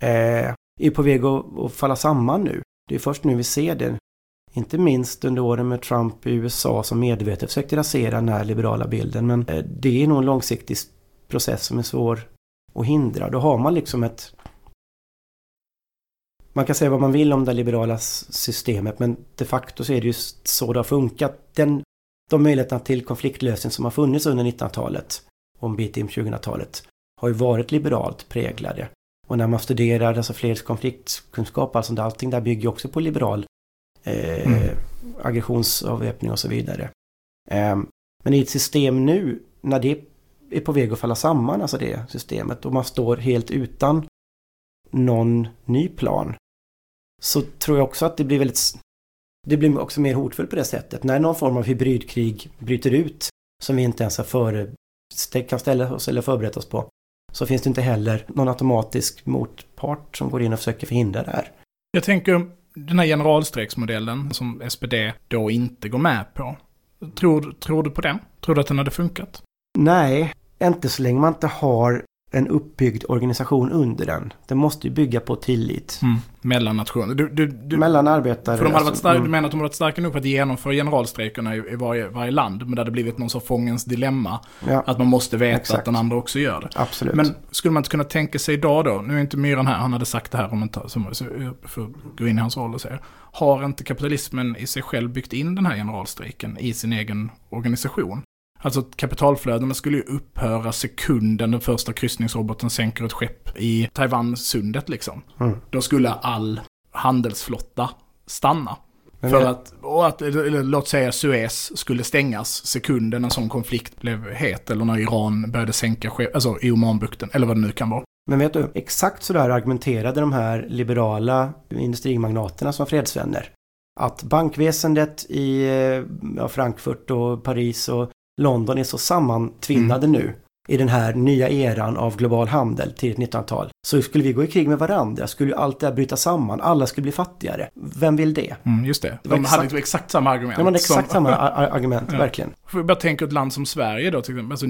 Eh, är på väg att, att falla samman nu. Det är först nu vi ser det inte minst under åren med Trump i USA som medvetet försökte rasera den här liberala bilden. Men eh, det är nog en långsiktig process som är svår att hindra. Då har man liksom ett... Man kan säga vad man vill om det liberala systemet men de facto så är det ju så det har funkat. Den, de möjligheterna till konfliktlösning som har funnits under 1900-talet och en bit in på 2000-talet har ju varit liberalt präglade. Och när man studerar alltså freds konfliktkunskap, alltså allting där bygger också på liberal eh, mm. aggressionsavväpning och så vidare. Eh, men i ett system nu, när det är på väg att falla samman, alltså det systemet, och man står helt utan någon ny plan, så tror jag också att det blir väldigt... Det blir också mer hotfullt på det sättet. När någon form av hybridkrig bryter ut, som vi inte ens har före, kan ställa oss eller förberett oss på, så finns det inte heller någon automatisk motpart som går in och försöker förhindra det här. Jag tänker den här generalstrejksmodellen som SPD då inte går med på. Tror, tror du på den? Tror du att den hade funkat? Nej, inte så länge man inte har en uppbyggd organisation under den. Den måste ju bygga på tillit. Mm. Mellan nationer. Du, du, du, Mellan arbetare. För de hade varit starka, mm. Du menar att de hade varit starka nog för att genomföra generalstrejkerna i, i varje, varje land. Men det hade blivit någon sorts fångens dilemma. Ja. Att man måste veta Exakt. att den andra också gör det. Absolut. Men skulle man inte kunna tänka sig idag då, nu är inte Myran här, han hade sagt det här om en tag, för att gå in i hans roll och säga. Har inte kapitalismen i sig själv byggt in den här generalstrejken i sin egen organisation? Alltså kapitalflödena skulle ju upphöra sekunden den första kryssningsroboten sänker ett skepp i Taiwan-sundet liksom. Mm. Då skulle all handelsflotta stanna. Men för att, och att, eller, låt säga Suez skulle stängas sekunden en sån konflikt blev het. Eller när Iran började sänka skepp, alltså i Omanbukten, eller vad det nu kan vara. Men vet du, exakt så där argumenterade de här liberala industrimagnaterna som fredsvänner. Att bankväsendet i ja, Frankfurt och Paris och London är så sammantvinnade mm. nu i den här nya eran av global handel, tidigt 1900-tal. Så skulle vi gå i krig med varandra skulle ju allt det här bryta samman. Alla skulle bli fattigare. Vem vill det? Mm, just det. De exakt, hade exakt samma argument. De hade exakt som... samma argument, ja. verkligen. Vi bara tänka ett land som Sverige då, till exempel. Alltså,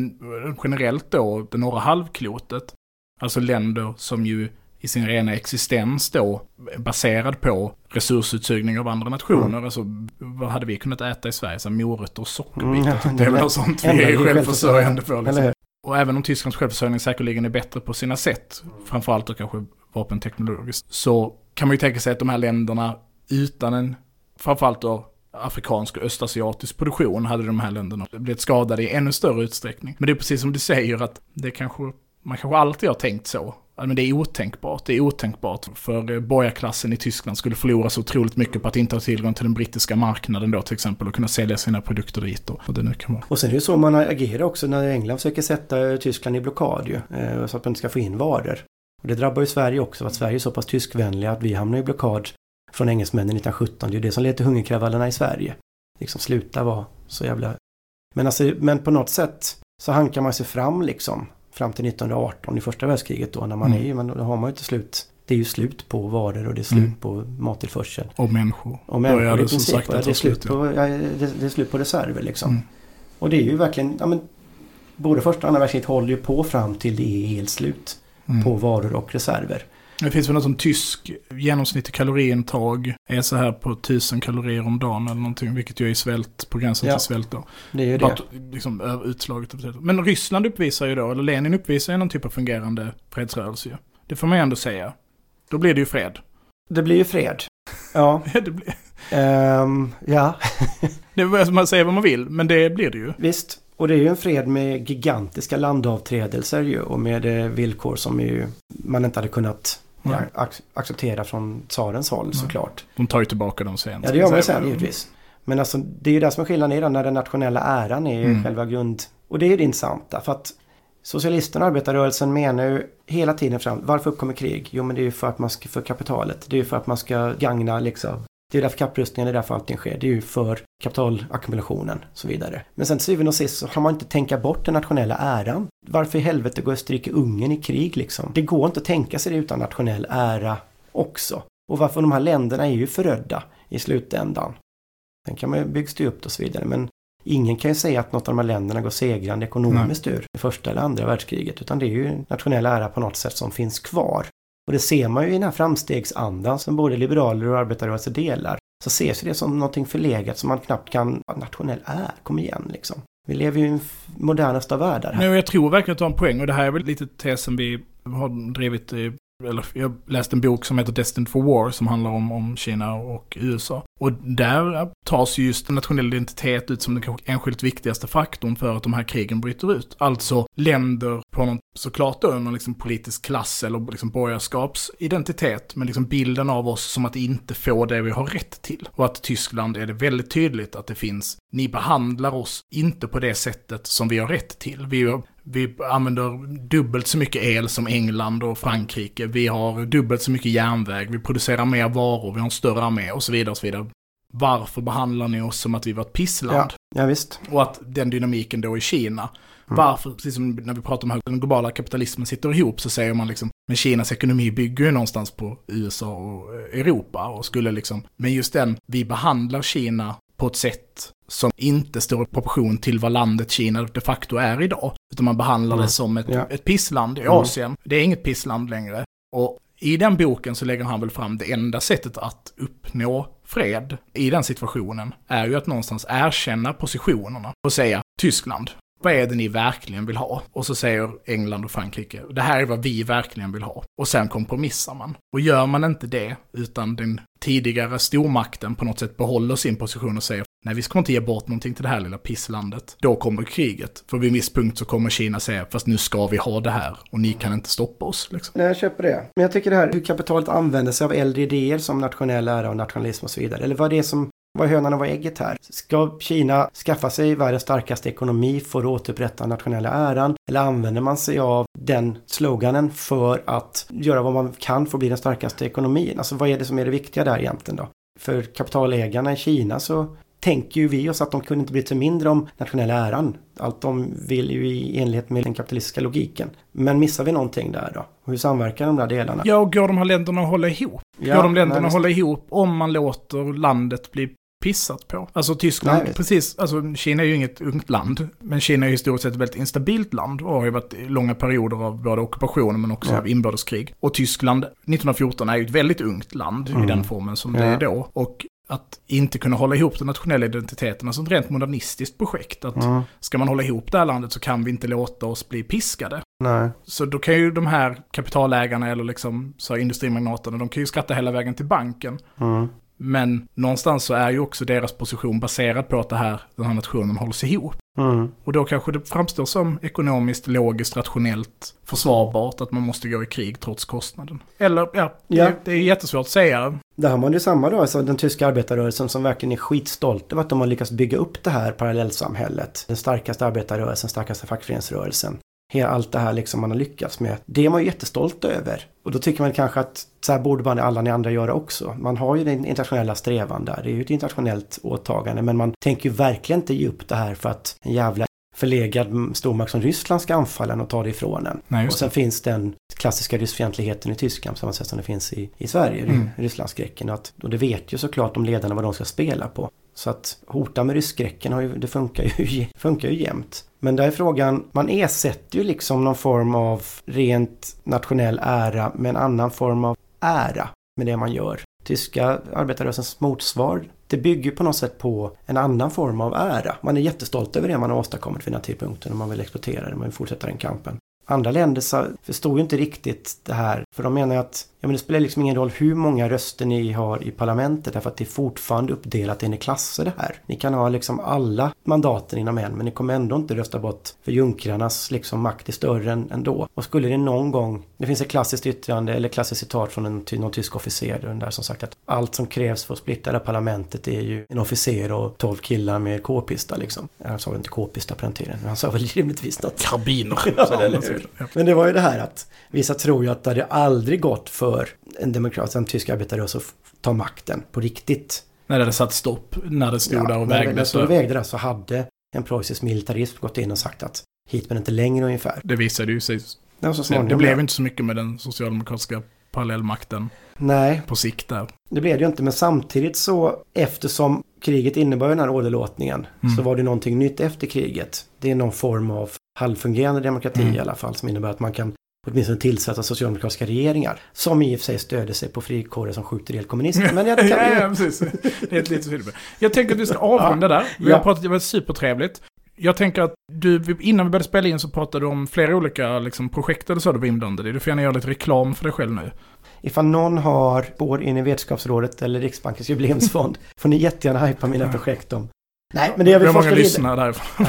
generellt då, det norra halvklotet. Alltså länder som ju i sin rena existens då baserad på resursutsugning av andra nationer. Mm. Alltså, vad hade vi kunnat äta i Sverige? Så morötter och sockerbitar. Mm, det är väl något sånt vi är självförsörjande för. Liksom. Och även om Tysklands självförsörjning säkerligen är bättre på sina sätt, framförallt då kanske vapenteknologiskt, så kan man ju tänka sig att de här länderna utan en, framförallt då afrikansk och östasiatisk produktion, hade de här länderna blivit skadade i ännu större utsträckning. Men det är precis som du säger att det kanske, man kanske alltid har tänkt så men det är otänkbart. Det är otänkbart för borgarklassen i Tyskland skulle förlora så otroligt mycket på att inte ha tillgång till den brittiska marknaden då till exempel och kunna sälja sina produkter dit och vad det nu kan vara. Och sen är det så man agerar också när England försöker sätta Tyskland i blockad ju, eh, så att man inte ska få in varor. Och det drabbar ju Sverige också, att Sverige är så pass tyskvänliga att vi hamnar i blockad från engelsmännen 1917. Det är ju det som leder till hungerkravallerna i Sverige. Liksom sluta vara så jävla... Men alltså, men på något sätt så hankar man sig fram liksom fram till 1918 i första världskriget då när man mm. är men då har man ju till slut det är ju slut på varor och det är slut mm. på mattillförsel. Och människor. Och människor i princip. Det, är slut på, ja, det, det, är slut på reserver liksom. Mm. Och det är ju verkligen, ja men både första och andra världskriget håller ju på fram till det är helt slut mm. på varor och reserver. Det finns väl något som tysk genomsnittlig kaloriintag är så här på 1000 kalorier om dagen eller någonting. Vilket ju är svält, på gränsen ja, till svält då. Det är ju det. Bara, liksom utslaget. Men Ryssland uppvisar ju då, eller Lenin uppvisar ju någon typ av fungerande fredsrörelse ju. Det får man ju ändå säga. Då blir det ju fred. Det blir ju fred. Ja. det blir... Um, ja. det är, man säger vad man vill, men det blir det ju. Visst. Och det är ju en fred med gigantiska landavträdelser ju och med villkor som ju man inte hade kunnat mm. acceptera från tsarens håll mm. såklart. De tar ju tillbaka dem sen. Ja, det gör man sen givetvis. Men alltså det är ju det som är skillnaden i när den nationella äran är mm. själva grund... Och det är ju det intressanta för att Socialisterna och arbetarrörelsen menar ju hela tiden fram, varför uppkommer krig? Jo men det är ju för att man ska, för kapitalet. Det är ju för att man ska gagna liksom det är därför kapprustningen, det är därför allting sker. Det är ju för kapitalackumulationen och så vidare. Men sen till syvende och sist så har man inte tänka bort den nationella äran. Varför i helvete går Österrike-Ungern i krig liksom? Det går inte att tänka sig det utan nationell ära också. Och varför de här länderna är ju förödda i slutändan. Sen kan man ju byggs det upp och så vidare men ingen kan ju säga att något av de här länderna går segrande ekonomiskt Nej. ur det första eller andra världskriget utan det är ju nationell ära på något sätt som finns kvar. Och det ser man ju i den här framstegsandan som både liberaler och arbetarrörelse delar. så ses det som någonting förlegat som man knappt kan nationell är. Kom igen liksom. Vi lever ju i den modernaste av världar här. Nej, jag tror verkligen att du har en poäng och det här är väl lite tesen vi har drivit i eller jag läste en bok som heter Destined for War som handlar om, om Kina och USA. Och där tas ju just nationell identitet ut som den kanske enskilt viktigaste faktorn för att de här krigen bryter ut. Alltså länder på någon, såklart då, någon liksom politisk klass eller liksom borgarskapsidentitet, men liksom bilden av oss som att inte få det vi har rätt till. Och att Tyskland är det väldigt tydligt att det finns, ni behandlar oss inte på det sättet som vi har rätt till. Vi vi använder dubbelt så mycket el som England och Frankrike. Vi har dubbelt så mycket järnväg. Vi producerar mer varor. Vi har en större armé och så vidare. Och så vidare. Varför behandlar ni oss som att vi var ett pissland? Ja, ja visst. Och att den dynamiken då i Kina. Mm. Varför, precis som när vi pratar om hur den globala kapitalismen sitter ihop, så säger man liksom, men Kinas ekonomi bygger ju någonstans på USA och Europa och skulle liksom, men just den, vi behandlar Kina på ett sätt som inte står i proportion till vad landet Kina de facto är idag. Utan man behandlar mm. det som ett, ja. ett pissland i mm. Asien. Mm. Det är inget pissland längre. Och i den boken så lägger han väl fram det enda sättet att uppnå fred i den situationen är ju att någonstans erkänna positionerna och säga Tyskland, vad är det ni verkligen vill ha? Och så säger England och Frankrike, det här är vad vi verkligen vill ha. Och sen kompromissar man. Och gör man inte det, utan den tidigare stormakten på något sätt behåller sin position och säger nej, vi ska inte ge bort någonting till det här lilla pisslandet. Då kommer kriget. För vid en viss punkt så kommer Kina säga, fast nu ska vi ha det här och ni kan inte stoppa oss. Liksom. Nej, jag köper det. Men jag tycker det här hur kapitalet använder sig av äldre idéer som nationell ära och nationalism och så vidare. Eller vad det är som vad är hönan och vad är ägget här? Ska Kina skaffa sig världens starkaste ekonomi för att återupprätta nationella äran? Eller använder man sig av den sloganen för att göra vad man kan för att bli den starkaste ekonomin? Alltså vad är det som är det viktiga där egentligen då? För kapitalägarna i Kina så tänker ju vi oss att de kunde inte bli till mindre om nationella äran. Allt de vill ju i enlighet med den kapitalistiska logiken. Men missar vi någonting där då? Hur samverkar de där delarna? Ja, och går de här länderna att hålla ihop? Ja, går de länderna att hålla ihop om man låter landet bli pissat på. Alltså Tyskland, Nej, precis, alltså Kina är ju inget ungt land, men Kina är historiskt sett ett väldigt instabilt land och har ju varit långa perioder av både ockupation men också ja. av inbördeskrig. Och Tyskland 1914 är ju ett väldigt ungt land mm. i den formen som ja. det är då. Och att inte kunna hålla ihop den nationella identiteten, alltså ett rent modernistiskt projekt. Att mm. ska man hålla ihop det här landet så kan vi inte låta oss bli piskade. Nej. Så då kan ju de här kapitalägarna eller liksom så industrimagnaterna, de kan ju skatta hela vägen till banken. Mm. Men någonstans så är ju också deras position baserad på att det här, den här nationen hålls ihop. Mm. Och då kanske det framstår som ekonomiskt, logiskt, rationellt försvarbart att man måste gå i krig trots kostnaden. Eller ja, ja. Det, det, är jättesvårt att säga. Där har man ju samma då, alltså den tyska arbetarrörelsen som verkligen är skitstolt över att de har lyckats bygga upp det här parallellsamhället. Den starkaste arbetarrörelsen, starkaste fackföreningsrörelsen allt det här liksom man har lyckats med. Det är man ju jättestolt över. Och då tycker man kanske att så här borde man alla ni andra göra också. Man har ju den internationella strävan där. Det är ju ett internationellt åtagande. Men man tänker ju verkligen inte ge upp det här för att en jävla förlegad stormakt som Ryssland ska anfalla en och ta det ifrån en. Nej, och sen det. finns den klassiska ryssfientligheten i Tyskland på samma sätt som det finns i, i Sverige, mm. Rysslandsskräcken. Och, och det vet ju såklart de ledarna vad de ska spela på. Så att hota med rysskräcken har ju, det funkar ju, funkar ju jämt. Men där är frågan, man ersätter ju liksom någon form av rent nationell ära med en annan form av ära med det man gör. Tyska arbetarrörelsens motsvar, det bygger på något sätt på en annan form av ära. Man är jättestolt över det man har åstadkommit vid den här tidpunkten och man vill exportera det, man vill fortsätta den kampen. Andra länder förstår ju inte riktigt det här, för de menar att ja, men det spelar liksom ingen roll hur många röster ni har i parlamentet därför att det är fortfarande uppdelat i klasser det här. Ni kan ha liksom alla mandaten inom en men ni kommer ändå inte rösta bort för junkrarnas liksom makt är större än, ändå. Och skulle det någon gång, det finns ett klassiskt yttrande eller klassiskt citat från en, någon tysk officer där som sagt att allt som krävs för att splitta det här parlamentet är ju en officer och tolv killar med k-pista liksom. Han sa inte k-pista på den tiden, han sa väl rimligtvis något. Karbiner. ja, men det var ju det här att vissa tror ju att det hade aldrig gått för för en demokratisk, en tysk arbetarrörelse att ta makten på riktigt. När det hade satt stopp, när det stod ja, där och vägde. När det stod och vägde där så hade en preussisk militarism gått in och sagt att hit men inte längre ungefär. Det visade ju sig. Ja, så det, det blev inte så mycket med den socialdemokratiska parallellmakten. Nej. På sikt där. Det blev det ju inte, men samtidigt så eftersom kriget innebar den här åderlåtningen mm. så var det någonting nytt efter kriget. Det är någon form av halvfungerande demokrati mm. i alla fall som innebär att man kan åtminstone tillsatta socialdemokratiska regeringar. Som i och för sig stöder sig på frikårer som skjuter ihjäl kommunister. Men jag kan ja, ja, precis. Det är ett litet filmer. Jag tänker att vi ska avrunda där. Vi har Ja. pratat, det var supertrevligt. Jag tänker att du, innan vi började spela in så pratade du om flera olika liksom, projekt eller så du var inblandad i. Du får gärna göra lite reklam för dig själv nu. Ifall någon har spår in i Vetenskapsrådet eller Riksbankens jubileumsfond får ni jättegärna hypa mina projekt om. Nej, men det jag Vi vill har forska många vidare... lyssnare därifrån.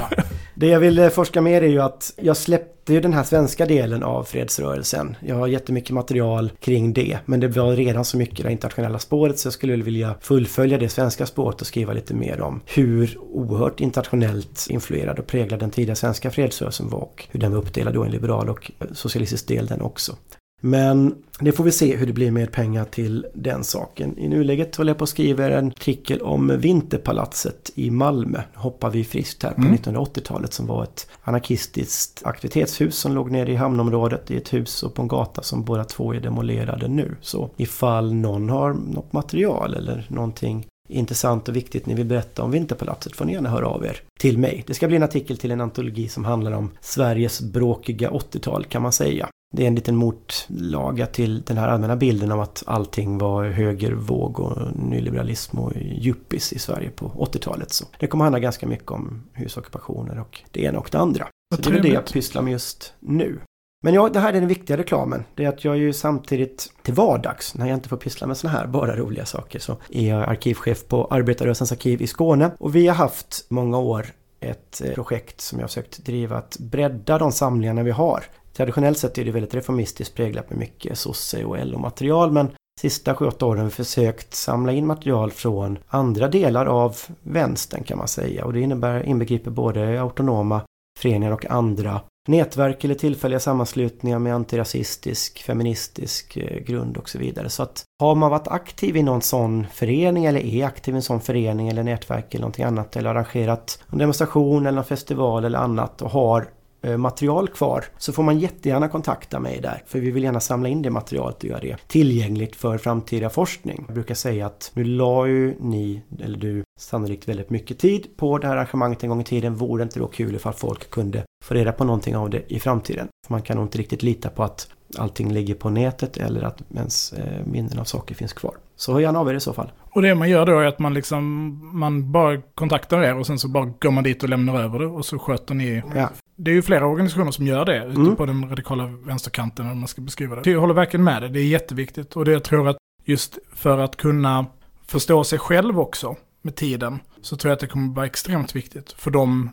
Det jag vill eh, forska mer är ju att jag släppte ju den här svenska delen av fredsrörelsen. Jag har jättemycket material kring det, men det var redan så mycket det internationella spåret så jag skulle vilja fullfölja det svenska spåret och skriva lite mer om hur oerhört internationellt influerad och präglad den tidiga svenska fredsrörelsen var och hur den var uppdelad då i en liberal och socialistisk del den också. Men det får vi se hur det blir med pengar till den saken. I nuläget håller jag på att skriva en artikel om Vinterpalatset i Malmö. Hoppar vi friskt här på Mm. 1980-talet som var ett anarkistiskt aktivitetshus som låg nere i hamnområdet i ett hus och på en gata som båda två är demolerade nu. Så ifall någon har något material eller någonting intressant och viktigt ni vill berätta om Vinterpalatset får ni gärna höra av er till mig. Det ska bli en artikel till en antologi som handlar om Sveriges bråkiga 80-tal kan man säga. Det är en liten motlaga till den här allmänna bilden av att allting var högervåg och nyliberalism och yuppies i Sverige på 80-talet. Så det kommer handla ganska mycket om husockupationer och det ena och det andra. Så det är det jag pysslar med just nu. Men ja, det här är den viktiga reklamen. Det är att jag är ju samtidigt till vardags, när jag inte får pyssla med såna här bara roliga saker, så är jag arkivchef på Arbetarrörelsens arkiv i Skåne. Och vi har haft många år ett eh, projekt som jag har försökt driva att bredda de samlingarna vi har. Traditionellt sett är det väldigt reformistiskt präglat med mycket sosse och LO-material men sista 7-8 åren har vi försökt samla in material från andra delar av vänstern kan man säga och det innebär, inbegriper både autonoma föreningar och andra nätverk eller tillfälliga sammanslutningar med antirasistisk, feministisk eh, grund och så vidare. Så att har man varit aktiv i någon sån förening eller är aktiv i en sån förening eller nätverk eller någonting annat eller arrangerat en demonstration eller en festival eller annat och har Eh, material kvar så får man jättegärna kontakta mig där. För vi vill gärna samla in det materialet och göra det tillgängligt för framtida forskning. Jag brukar säga att nu la ju ni, eller du, sannolikt väldigt mycket tid på det här arrangemanget en gång i tiden. Vore det inte då kul ifall folk kunde få reda på någonting av det i framtiden? För man kan nog inte riktigt lita på att allting ligger på nätet eller att ens eh, minnen av saker finns kvar. Så hör gärna av er i så fall. Och det man gör då är att man liksom, man bara kontaktar er och sen så bara går man dit och lämnar över det och så sköter ni. Ja. Det är ju flera organisationer som gör det ute Mm. på den radikala vänsterkanten om man ska beskriva det. Jag håller verkligen med dig, det är jätteviktigt. Och det jag tror att just för att kunna förstå sig själv också med tiden så tror jag att det kommer vara extremt viktigt. För de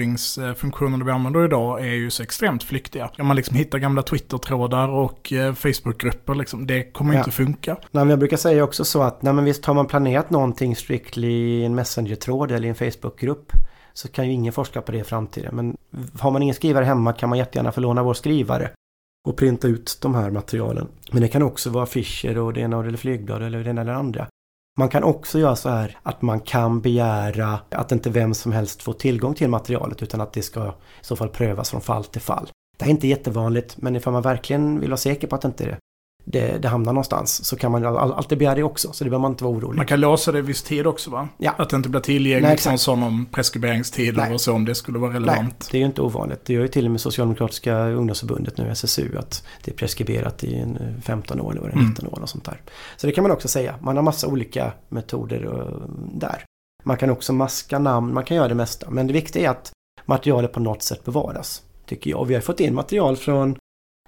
lagringsfunktioner vi använder idag är ju så extremt flyktiga. Om man liksom hittar gamla Twitter-trådar och eh, Facebook-grupper, liksom, det kommer Ja. inte funka. Nej, men jag brukar säga också så att nej, men visst har man planerat någonting strictly i en Messenger-tråd eller i en Facebook-grupp så kan ju ingen forska på det i framtiden. Men har man ingen skrivare hemma kan man jättegärna få låna vår skrivare och printa ut de här materialen. Men det kan också vara affischer och det ena eller flygblad eller det ena eller andra. Man kan också göra så här att man kan begära att inte vem som helst får tillgång till materialet utan att det ska i så fall prövas från fall till fall. Det här är inte jättevanligt men ifall man verkligen vill vara säker på att inte det, det hamnar någonstans så kan man all, alltid begära det också så det behöver man inte vara orolig. Man kan låsa det viss tid också va? Ja. Att det inte blir Nej, tillgängligt från sån om preskriberingstider Nej. och så om det skulle vara Nej, relevant. det är ju inte ovanligt. Det gör ju till och med Socialdemokratiska ungdomsförbundet nu, SSU, att det är preskriberat i en eh, 15 år eller vad det är, Mm. 19 år och sånt där. Så det kan man också säga. Man har massa olika metoder eh, där. Man kan också maska namn, man kan göra det mesta. Men det viktiga är att materialet på något sätt bevaras, tycker jag. Vi har fått in material från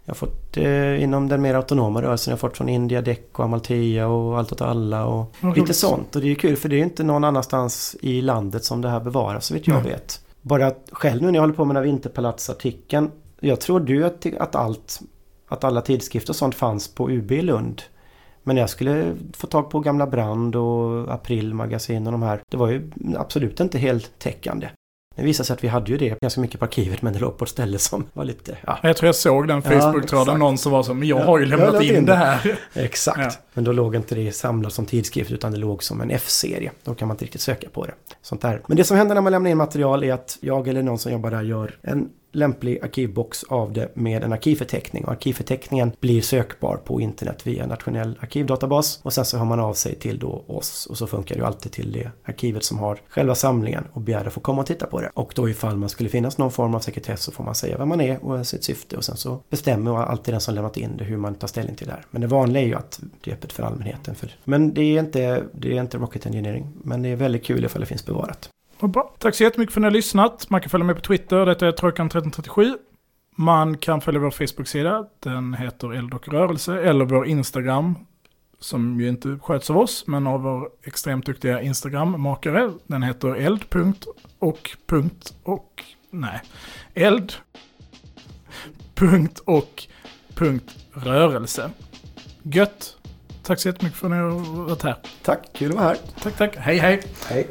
jag har fått eh, inom den mer autonoma rörelsen, jag har fått från India, Dec och Amalthea och Allt åt alla och Vad lite sånt. Och det är kul för det är inte någon annanstans i landet som det här bevaras så vitt jag Nej. vet. Bara att själv nu när jag håller på med den här Vinterpalatsartikeln. Jag trodde ju att, att allt, att alla tidskrifter och sånt fanns på UB i Lund. Men jag skulle få tag på gamla Brand och April magasin och de här. Det var ju absolut inte heltäckande. Det visade sig att vi hade ju det ganska mycket på arkivet men det låg på ett ställe som var lite, ja, Jag tror jag såg den Ja, Facebook-tråden, exakt. någon som var men jag Ja, har ju lämnat har in in det det." här. Exakt. Ja. Men då låg inte det samlat som tidskrift utan det låg som en F-serie. Då kan man inte riktigt söka på det. Sånt där. Men det som händer när man lämnar in material är att jag eller någon som jobbar där gör en lämplig arkivbox av det med en arkivförteckning. Och arkivförteckningen blir sökbar på internet via nationell arkivdatabas. Och sen så hör man av sig till då oss och så funkar det ju alltid till det arkivet som har själva samlingen och begär att få komma och titta på det. Och då ifall man skulle finnas någon form av sekretess så får man säga vem man är och sitt syfte och sen så bestämmer alltid den som lämnat in det hur man tar ställning till det här. Men det vanliga är ju att det är öppet för allmänheten. För, men det är, inte, det är inte rocket engineering. Men det är väldigt kul ifall det finns bevarat. Och bra. Tack så jättemycket för att ni har lyssnat. Man kan följa med på Twitter, detta är Trojkan1337. Man kan följa vår Facebook-sida, den heter Eld och rörelse, eller vår Instagram, som ju inte sköts av oss, men av vår extremt duktiga Instagram-makare. Den heter eld. och punkt och nej, eld. Punkt och punkt rörelse. Gött! Tack så jättemycket för att ni har varit här. Tack, kul att vara här. Tack, tack. Hej, hej. Hej.